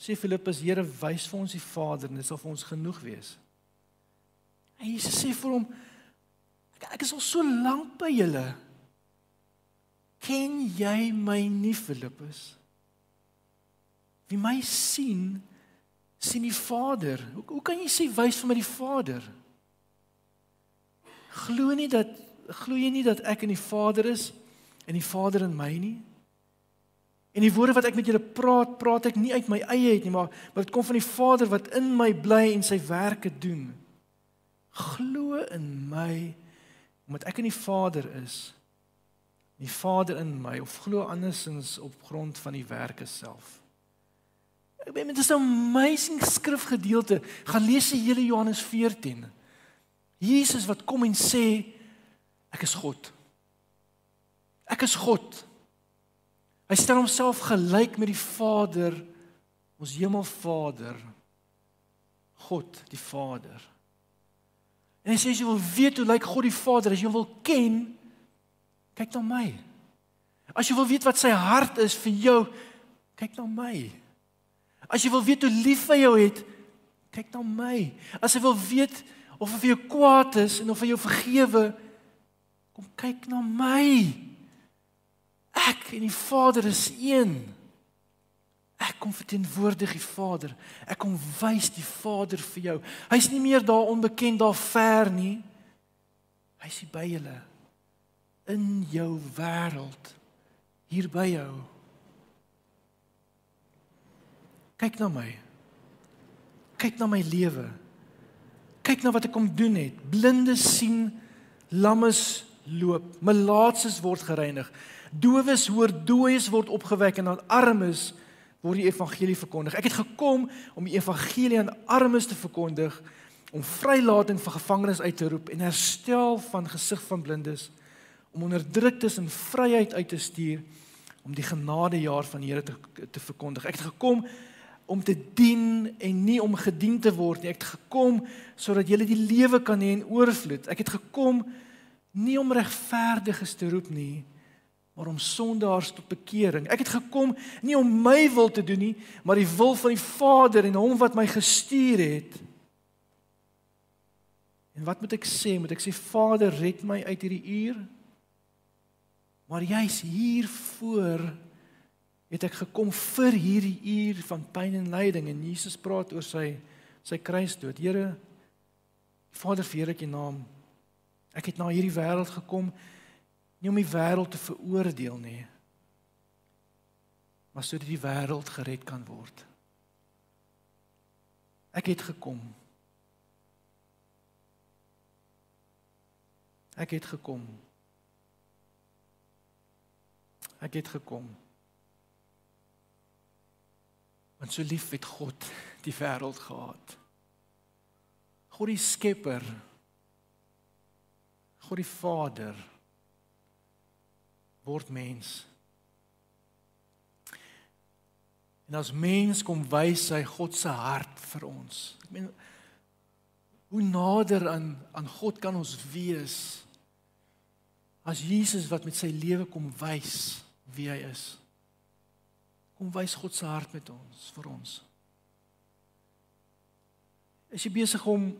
Sê Filippus, Here, wys vir ons die Vader en dit sal vir ons genoeg wees. En Jesus sê vir hom, ek, ek is al so lank by julle. Ken jy my nie, Filippus? Wie my sien, sien die Vader. Hoe hoe kan jy sê wys vir my die Vader? Glo nie dat glo jy nie dat ek in die Vader is en die Vader in my nie? En die woorde wat ek met julle praat, praat ek nie uit my eie uit nie, maar maar dit kom van die Vader wat in my bly en sy werke doen. Glo in my omdat ek in die Vader is. Die Vader in my of glo andersins op grond van die werke self. Ek bedoel dit is 'n amazing skrifgedeelte. Gaan lees die hele Johannes 14. Jesus wat kom en sê ek is God. Ek is God. Hy stel homself gelyk met die Vader, ons Hemelvader. God, die Vader. En hy sê as jy wil weet hoe lyk God die Vader, as jy wil ken, kyk na my. As jy wil weet wat sy hart is vir jou, kyk na my. As jy wil weet hoe lief hy jou het, kyk na my. As jy wil weet of hy vir jou kwaad is en of hy jou vergewe, kom kyk na my. Ek en die Vader is een. Ek kom verteenwoordig die Vader. Ek kom wys die Vader vir jou. Hy's nie meer daar onbekend daar ver nie. Hy's hier by julle in jou wêreld hier by jou. Kyk na my. Kyk na my lewe. Kyk na wat ek kom doen het. Blindes sien, lammes loop, malaatses word gereinig, dowes hoor, dooies word opgewek en aan armes word die evangelie verkondig. Ek het gekom om die evangelie aan armes te verkondig, om vrylating vir gevangenes uit te roep en herstel van gesig van blindes, om onderdruktes in vryheid uit te stuur om die genadejaar van die Here te te verkondig. Ek het gekom om te dien en nie om gedien te word nie. Ek het gekom sodat jy die lewe kan hê in oorvloed. Ek het gekom nie om regverdiges te roep nie, maar om sondaars tot bekering. Ek het gekom nie om my wil te doen nie, maar die wil van die Vader en hom wat my gestuur het. En wat moet ek sê? Moet ek sê Vader, red my uit hierdie uur? Maar jy's hier voor het ek gekom vir hierdie uur van pyn en lyding en Jesus praat oor sy sy kruisdood. Here Vader, vir ek U naam. Ek het na hierdie wêreld gekom nie om die wêreld te veroordeel nie, maar sodat die wêreld gered kan word. Ek het gekom. Ek het gekom. Ek het gekom. Want so lief het God die wêreld gehad. God die skepper. God die Vader word mens. En as mens kom wys hy God se hart vir ons. Ek meen hoe nader aan aan God kan ons wees as Jesus wat met sy lewe kom wys wie hy is. Kom wys God se hart met ons vir ons. Is jy besig om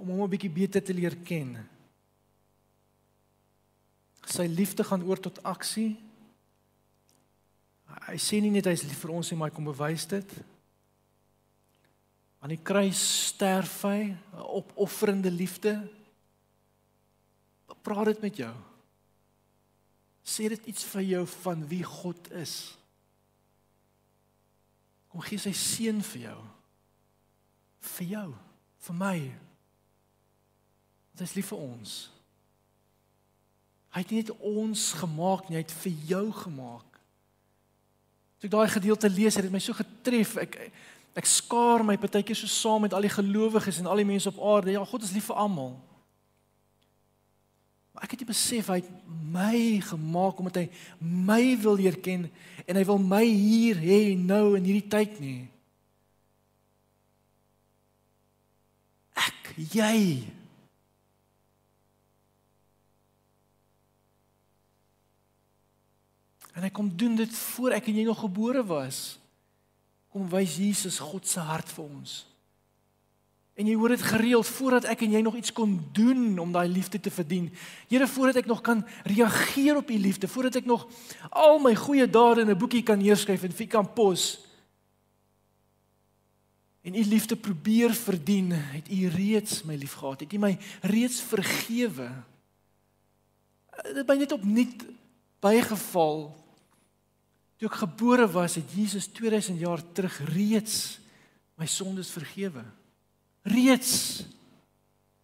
om hom 'n bietjie beter te leer ken? Sy liefde gaan oor tot aksie. Hy sê nie net hy is lief vir ons nie, maar hy kom bewys dit. Aan die kruis sterf hy, 'n opofferende liefde. Praat dit met jou. Sê dit iets vir jou van wie God is. Kom gee sy seun vir jou. Vir jou, vir my. Dit is lief vir ons. Hy het nie net ons gemaak nie, hy het vir jou gemaak. As ek daai gedeelte lees, het dit my so getref. Ek ek skaar my partykeer so saam met al die gelowiges en al die mense op aarde. Ja, God is lief vir almal. Ek het besef hy het my gemaak omdat hy my wil leer ken en hy wil my hier hê nou in hierdie tyd nie. Ek, jy. En hy kom doen dit voor ek en jy nog gebore was. Kom wys Jesus God se hart vir ons. En jy hoor dit gereeld voordat ek en jy nog iets kon doen om daai liefde te verdien. Here voordat ek nog kan reageer op u liefde, voordat ek nog al my goeie dade in 'n boekie kan neerskryf en vir kan pos. En u liefde probeer verdien, het u reeds my liefgehad. Het u my reeds vergewe. Dit by net opnuut bygeval. Toe ek gebore was, het Jesus 2000 jaar terug reeds my sondes vergewe reeds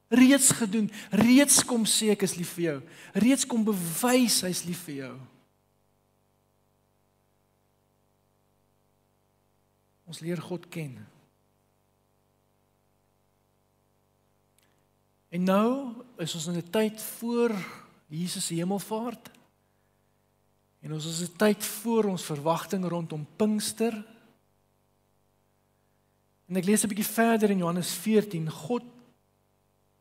reeds gedoen, reeds kom sê ek is lief vir jou, reeds kom bewys hy's lief vir jou. Ons leer God ken. En nou is ons in 'n tyd voor Jesus se hemelvaart. En ons is 'n tyd voor ons verwagting rondom Pinkster En ek lees 'n bietjie verder in Johannes 14, God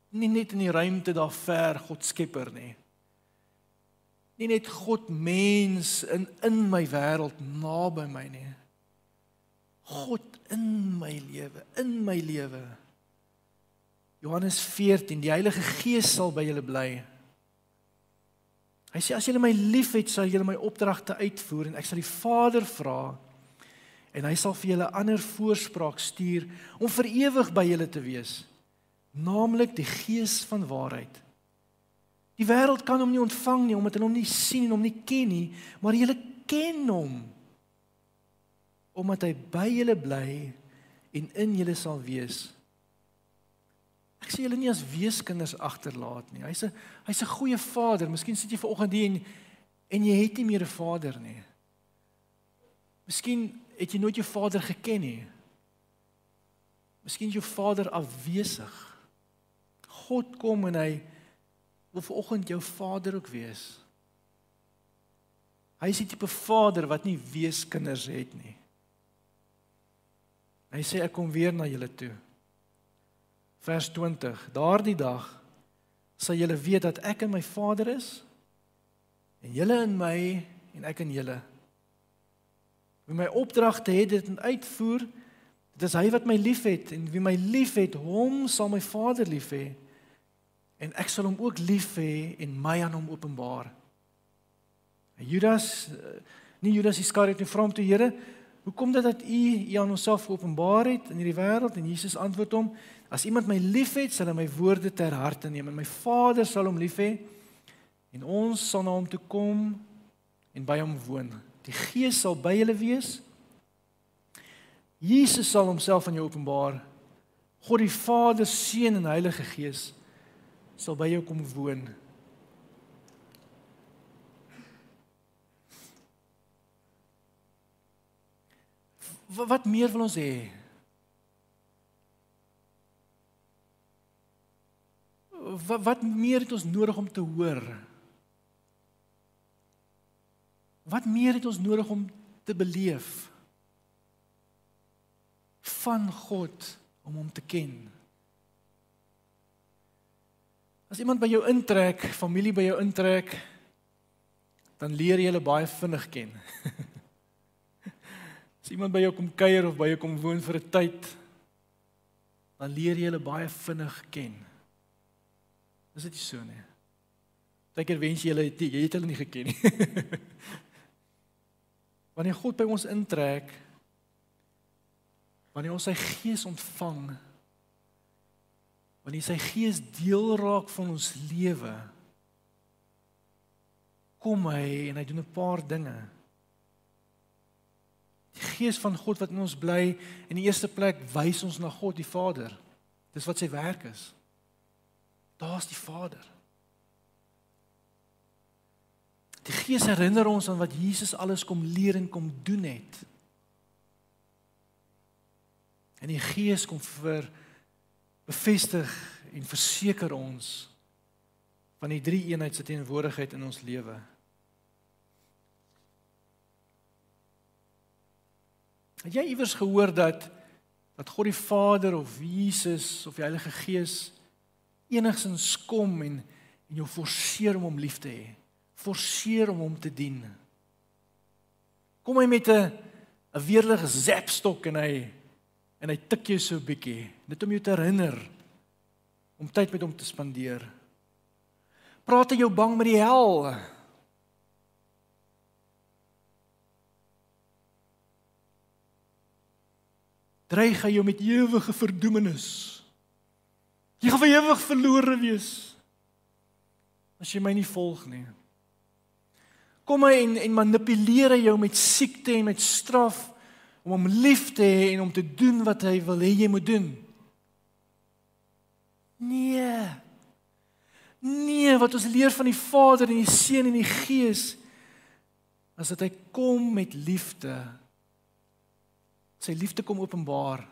nie net in die ruimte daar ver God skepper nie. Nie net God mens in in my wêreld naby my nie. God in my lewe, in my lewe. Johannes 14, die Heilige Gees sal by julle bly. Hy sê as julle my liefhet, sal julle my opdragte uitvoer en ek sal die Vader vra en hy sal vir julle ander voorspraak stuur om vir ewig by julle te wees naamlik die gees van waarheid. Die wêreld kan hom nie ontvang nie omdat hulle hom nie sien en hom nie ken nie maar julle ken hom omdat hy by julle bly en in julle sal wees. Ek sê julle nie as weeskinders agterlaat nie. Hy's 'n hy's 'n goeie vader. Miskien sit jy vanoggend hier en en jy het nie meer 'n vader nie. Miskien het jy nooit jou vader geken nie. Miskien is jou vader afwesig. God kom en hy wil vanoggend jou vader ook wees. Hy is die tipe vader wat nie weeskinders het nie. Hy sê ek kom weer na julle toe. Vers 20. Daardie dag sal julle weet dat ek in my Vader is en julle in my en ek in julle. Wie my opdragte het dit uitvoer, dit is hy wat my liefhet en wie my liefhet, hom sal my Vader lief hê en ek sal hom ook lief hê en my aan hom openbaar. En Judas eh, nie Judas Iskariot nie vra hom toe Here, hoekom dit dat u u aan onsself openbaar het in hierdie wêreld en Jesus antwoord hom As iemand my liefhet, sal hy my woorde ter harte neem en my Vader sal hom lief hê en ons sal na hom toe kom en by hom woon. Die Gees sal by julle wees. Jesus sal homself aan jou openbaar. God die Vader, Seun en Heilige Gees sal by jou kom woon. Wat meer wil ons hê? wat, wat meer het ons nodig om te hoor? Wat meer het ons nodig om te beleef van God om hom te ken? As iemand by jou intrek, familie by jou intrek, dan leer jy hulle baie vinnig ken. *laughs* As iemand by jou kom kuier of by jou kom woon vir 'n tyd, dan leer jy hulle baie vinnig ken. Is dit nie so nie? Partykeer wens jy hulle het jy het hulle nie geken nie. *laughs* wanneer God by ons intrek, wanneer ons sy gees ontvang, wanneer sy gees deel raak van ons lewe, kom hy en hy doen 'n paar dinge. Die gees van God wat in ons bly, in die eerste plek wys ons na God die Vader. Dis wat sy werk is. Daar's die Vader. Die Gees herinner ons aan wat Jesus alles kom leer en kom doen het. En die Gees kom vir bevestig en verseker ons van die drie eenheid se teenwoordigheid in ons lewe. Het jy iewers gehoor dat dat God die Vader of Jesus of die Heilige Gees enigsins kom en en jou forceer om hom lief te hê. Forceer om hom te dien. Kom hy met 'n 'n weerlige zapstok en hy en hy tik jou so 'n bietjie, net om jou te herinner om tyd met hom te spandeer. Praat hy jou bang met die hel? Dreig hy jou met ewige verdoemenis? Jy gaan vir ewig verlore wees as jy my nie volg nie. Kom hy en en manipuleer hy jou met siekte en met straf om hom lief te hê en om te doen wat hy wil hê jy moet doen. Nee. Nee, wat ons leer van die Vader en die Seun en die Gees as dit hy kom met liefde. Sy liefde kom openbaar.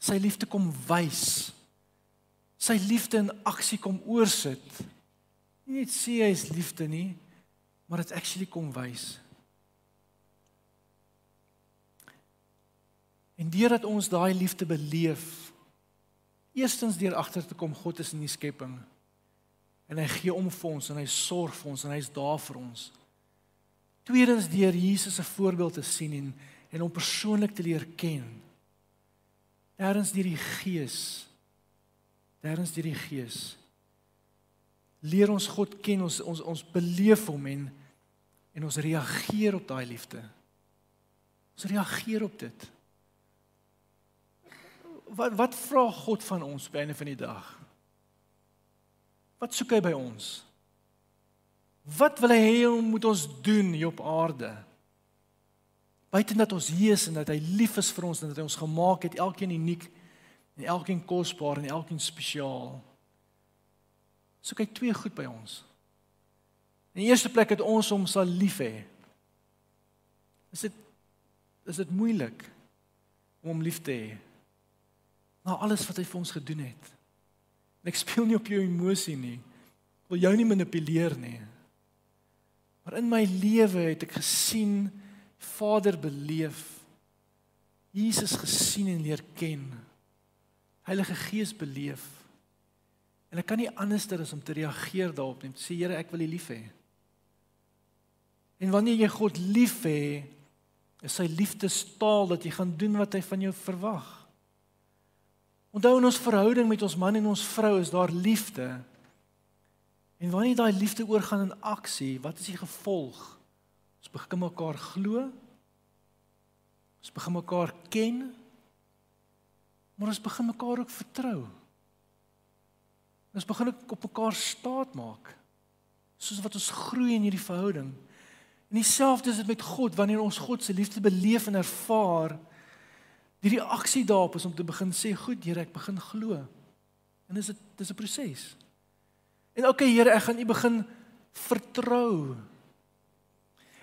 Sy liefde kom wys sy liefde in aksie kom oorsit. Nie net sê hy is liefde nie, maar dit actually kom wys. En deurdat ons daai liefde beleef, eerstens deur agter te kom God is in die skepping en hy gee om vir ons en hy sorg vir ons en hy's daar vir ons. Tweedens deur Jesus se voorbeeld te sien en en hom persoonlik te leer ken. Derdens deur die Gees Derdens deur die Gees. Leer ons God ken, ons ons ons beleef hom en en ons reageer op daai liefde. Ons reageer op dit. Wat wat vra God van ons by einde van die dag? Wat soek hy by ons? Wat wil hy hê ons moet ons doen hier op aarde? Buiten dat ons hier is en dat hy lief is vir ons en dat hy ons gemaak het, elkeen uniek en elkeen kosbaar en elkeen spesiaal. So kyk twee goed by ons. In die eerste plek het ons hom sal lief hê. Is dit is dit moeilik om hom lief te hê? Na alles wat hy vir ons gedoen het. En ek speel nie op jou emosie nie. Ek wil jou nie manipuleer nie. Maar in my lewe het ek gesien Vader beleef. Jesus gesien en leer ken. Heilige Gees beleef. En ek kan nie anderster as om te reageer daarop nie. Sê Here, ek wil U lief hê. En wanneer jy God lief hê, is sy liefdestaal dat jy gaan doen wat hy van jou verwag. Onthou in ons verhouding met ons man en ons vrou is daar liefde. En wanneer daai liefde oorgaan in aksie, wat is die gevolg? Ons begin mekaar glo. Ons begin mekaar ken. Maar ons begin mekaar ook vertrou. Ons begin op mekaar staat maak. Soos wat ons groei in hierdie verhouding. En dieselfde is dit met God wanneer ons God se liefde beleef en ervaar. Die reaksie daarop is om te begin sê, "Goed, Here, ek begin glo." En is dit dis 'n proses. En okay, Here, ek gaan U begin vertrou.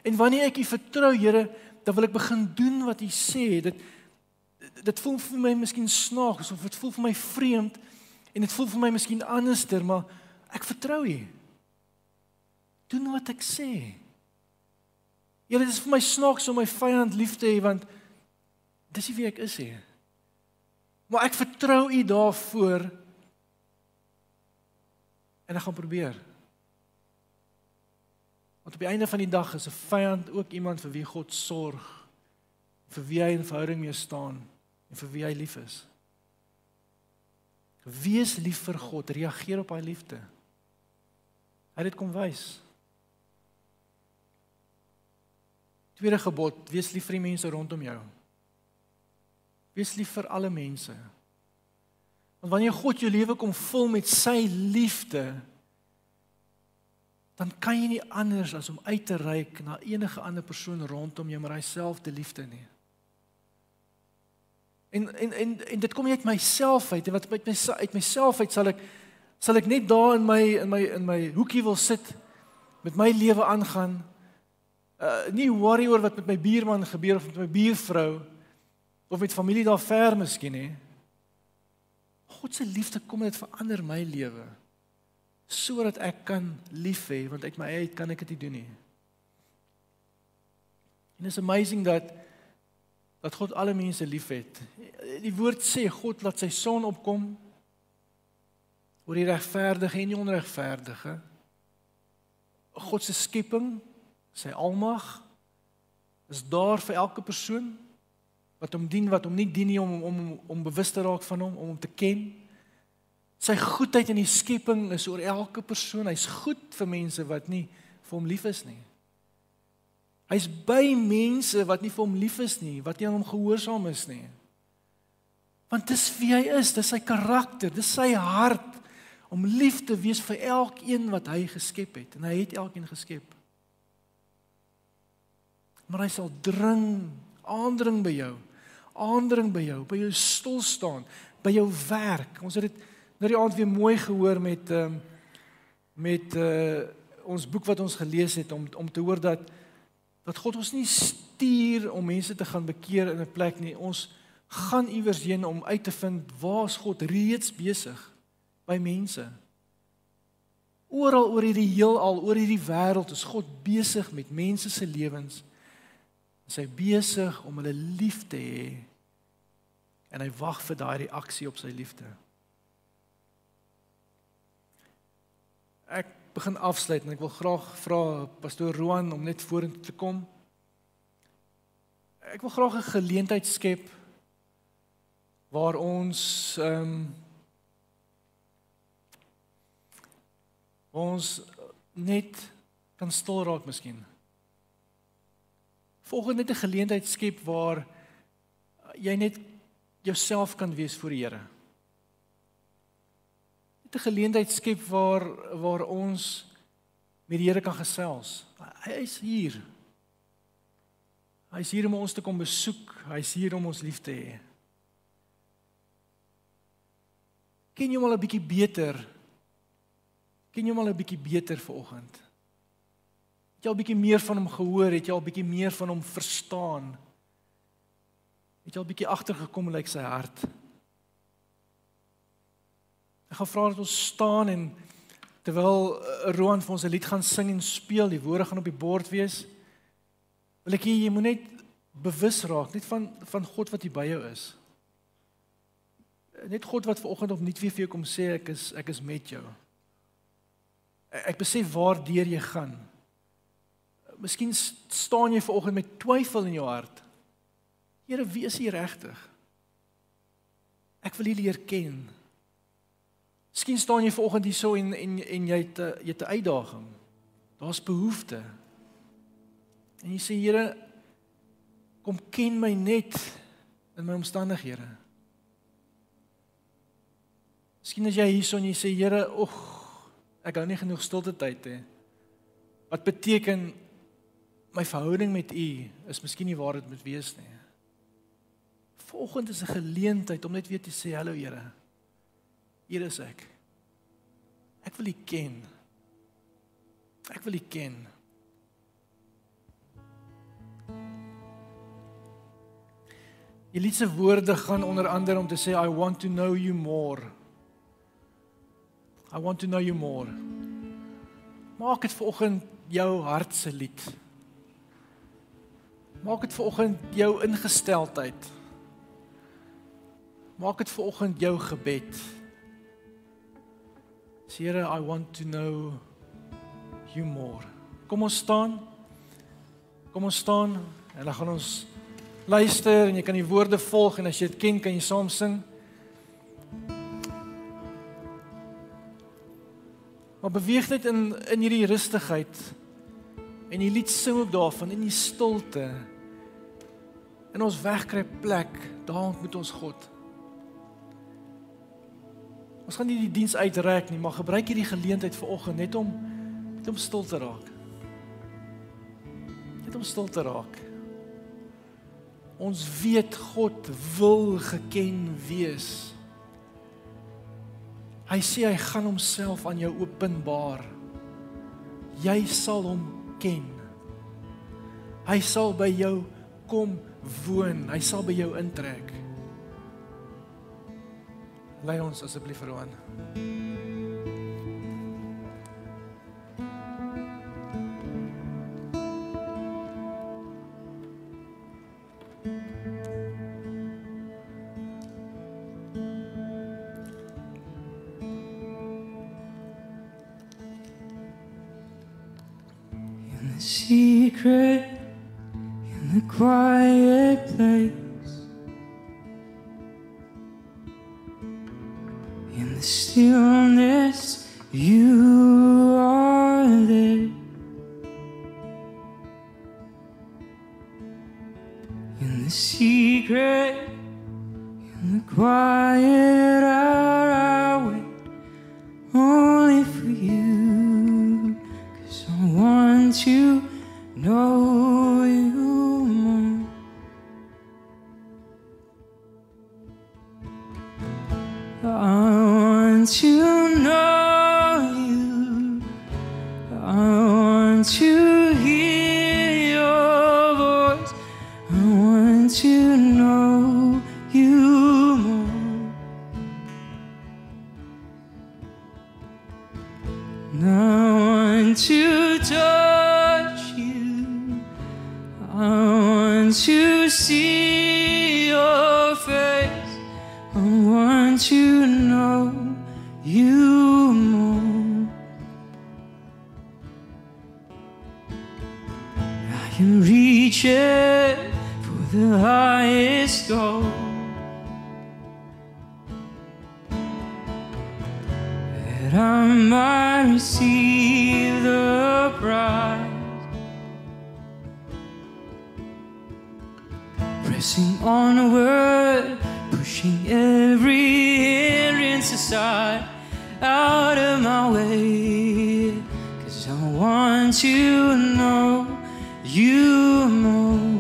En wanneer ek U vertrou, Here, dan wil ek begin doen wat U sê. Dit dit voel vir my miskien snaaks of dit voel vir my vreemd en dit voel vir my miskien anderster, maar ek vertrou U. Doen wat ek sê. Julle dis vir my snaaks om my vyand lief te hê want dis nie wie ek is nie. Maar ek vertrou u daarvoor en ek gaan probeer. Want op die einde van die dag is 'n vyand ook iemand vir wie God sorg, vir wie hy in verhouding mee staan en vir wie hy lief is. Wees lief vir God, reageer op hy liefde. Hy dit kom wys. Tweede gebod: wees lief vir die mense rondom jou. Wees lief vir alle mense. Want wanneer God jou lewe kom vul met sy liefde, dan kan jy nie anders as om uit te reik na enige ander persoon rondom jou maar hyselfde liefde nie. En en en en dit kom nie uit myself uit en wat uit my uit myself uit sal ek sal ek net daar in my in my in my hoekie wil sit met my lewe aangaan uh, nie worry oor wat met my buurman gebeur of met my buurvrou of met familie daar ver miskien nie. God se liefde kom net verander my lewe sodat ek kan lief hê want uit my eie uit kan ek dit nie doen nie. En it's amazing dat dat God alle mense liefhet. Die woord sê God laat sy son opkom oor die regverdige en die onregverdige. God se skepping sy almag is daar vir elke persoon wat hom dien wat hom nie dien nie om om om, om bewus te raak van hom om hom te ken sy goedheid in die skepping is oor elke persoon hy's goed vir mense wat nie vir hom lief is nie hy's by mense wat nie vir hom lief is nie wat nie aan hom gehoorsaam is nie want dis wie hy is dis sy karakter dis sy hart om lief te wees vir elkeen wat hy geskep het en hy het elkeen geskep maar hy sal dring, aandring by jou. Aandring by jou, by jou stil staan, by jou werk. Ons het dit nou die aand weer mooi gehoor met ehm uh, met uh ons boek wat ons gelees het om om te hoor dat dat God ons nie stuur om mense te gaan bekeer in 'n plek nie. Ons gaan iewers heen om uit te vind waar is God reeds besig by mense. Oral oor hierdie heelal, oor hierdie wêreld is God besig met mense se lewens is hy besig om hulle lief te hê en hy wag vir daai reaksie op sy liefde. Ek begin afsluit en ek wil graag vra pastoor Roan om net vorentoe te kom. Ek wil graag 'n geleentheid skep waar ons ehm um, ons net kan stil raak miskien volgende net 'n geleentheid skep waar jy net jouself kan wees voor die Here. 'n geleentheid skep waar waar ons met die Here kan gesels. Hy is hier. Hy is hier om ons te kom besoek. Hy is hier om ons lief te hê. Ken jy hom al 'n bietjie beter? Ken jy hom al 'n bietjie beter vanoggend? Het jy al bietjie meer van hom gehoor? Het jy al bietjie meer van hom verstaan? Het jy al bietjie agtergekom lyk sy hart? Ek gaan vra dat ons staan en terwyl uh, Roan vir ons 'n lied gaan sing en speel, die woorde gaan op die bord wees. Wil ek hê jy moet net bewus raak net van van God wat hier by jou is. Net God wat vanoggend op nuut weer vir jou kom sê ek is ek is met jou. Ek besef waar deur jy gaan. Miskien staan jy vanoggend met twyfel in jou hart. Here, wie is U regtig? Ek wil U leer ken. Miskien staan jy vanoggend hierso en en en jy het jy het 'n uitdaging. Daar's behoefte. En jy sê Here, kom ken my net in my omstandighede. Miskien as jy hierso en jy sê Here, oeg, ek hou nie genoeg stilte tyd hê. Wat beteken my verhouding met U is miskien nie waar dit moet wees nie. Vanoggend is 'n geleentheid om net weer te sê hallo Here. Hier is ek. Ek wil U ken. Ek wil U ken. Elise woorde gaan onder andere om te sê I want to know you more. I want to know you more. Maak dit vanoggend jou hart se lied. Maak dit vanoggend jou ingesteldheid. Maak dit vanoggend jou gebed. Here, I want to know you more. Kom ons staan. Kom ons staan en dan gaan ons luister en jy kan die woorde volg en as jy dit ken, kan jy saam sing. Maar beweeg net in in hierdie rustigheid. En die lied sing ook daarvan in die stilte. In ons wegkry plek, daar ontmoet ons God. Ons gaan nie die diens uitreik nie, maar gebruik hierdie geleentheid vanoggend net om net om stil te raak. Net om stil te raak. Ons weet God wil geken wees. Hy sê hy gaan homself aan jou openbaar. Jy sal hom ken. Hy sal by jou kom woon. Hy sal by jou intrek. Lei ons asseblief vir might receive the prize. Pressing onward, pushing every hindrance aside, out of my way. Cause I want to know you more.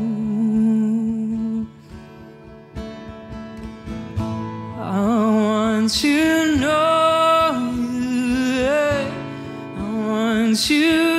I want to I want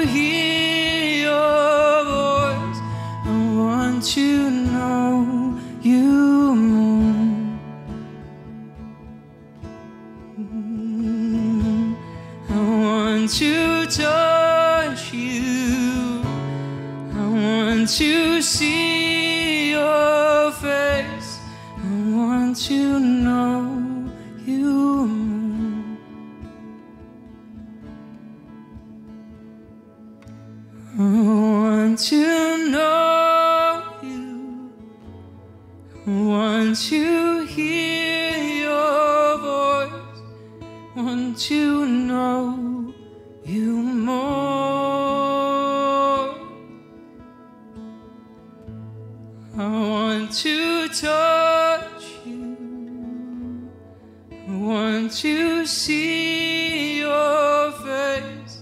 want to see your face.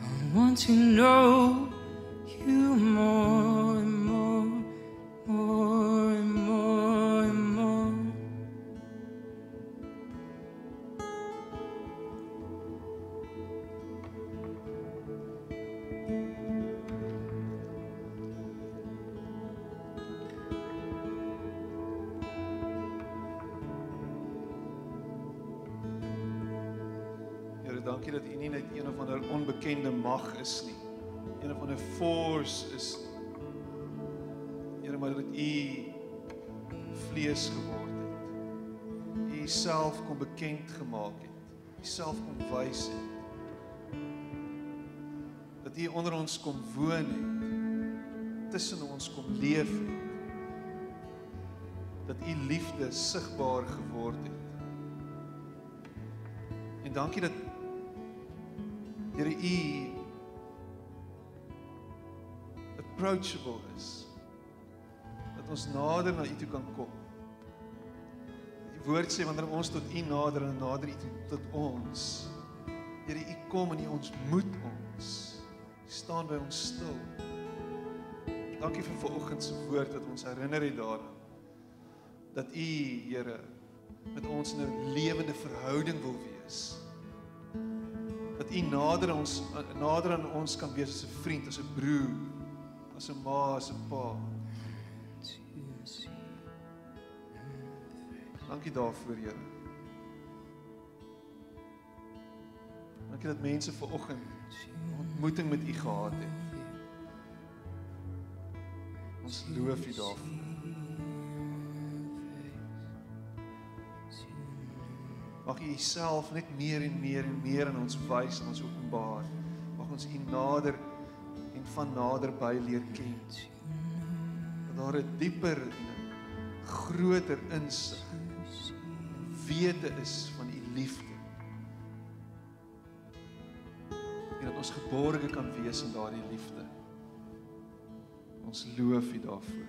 I want to know Here, dankie dat U nie net een of ander onbekende mag is nie. Een of ander force is. Here, maar dat U vlees geword het. U self kom bekend gemaak het. U self kom wys het. Dat U onder ons kom woon het. Tussen ons kom leef het. Dat U liefde sigbaar geword het. En dankie dat Here U approachable is. Dat ons nader na U toe kan kom. Die woord sê wanneer ons tot U nader en nader U toe tot ons. Here U kom en U ontmoet ons. U staan by ons stil. Dankie vir vanoggend se woord wat ons herinner het daaraan dat U Here met ons 'n lewende verhouding wil wees dat u nader ons nader aan ons kan wees as 'n vriend, as 'n broer, as 'n ma, as 'n pa. Dankie daarvoor, Here. Dankie dat mense ver oggend ontmoeting met u gehad het. Ons loof u daarvoor. Mag U Uself net meer en meer en meer aan ons wys en ons openbaar. Mag ons U nader en van naderby leer ken. Dat daar 'n dieper en 'n groter insig wete is van U liefde. En dat ons geborge kan wees in daardie liefde. Ons loof U daarvoor.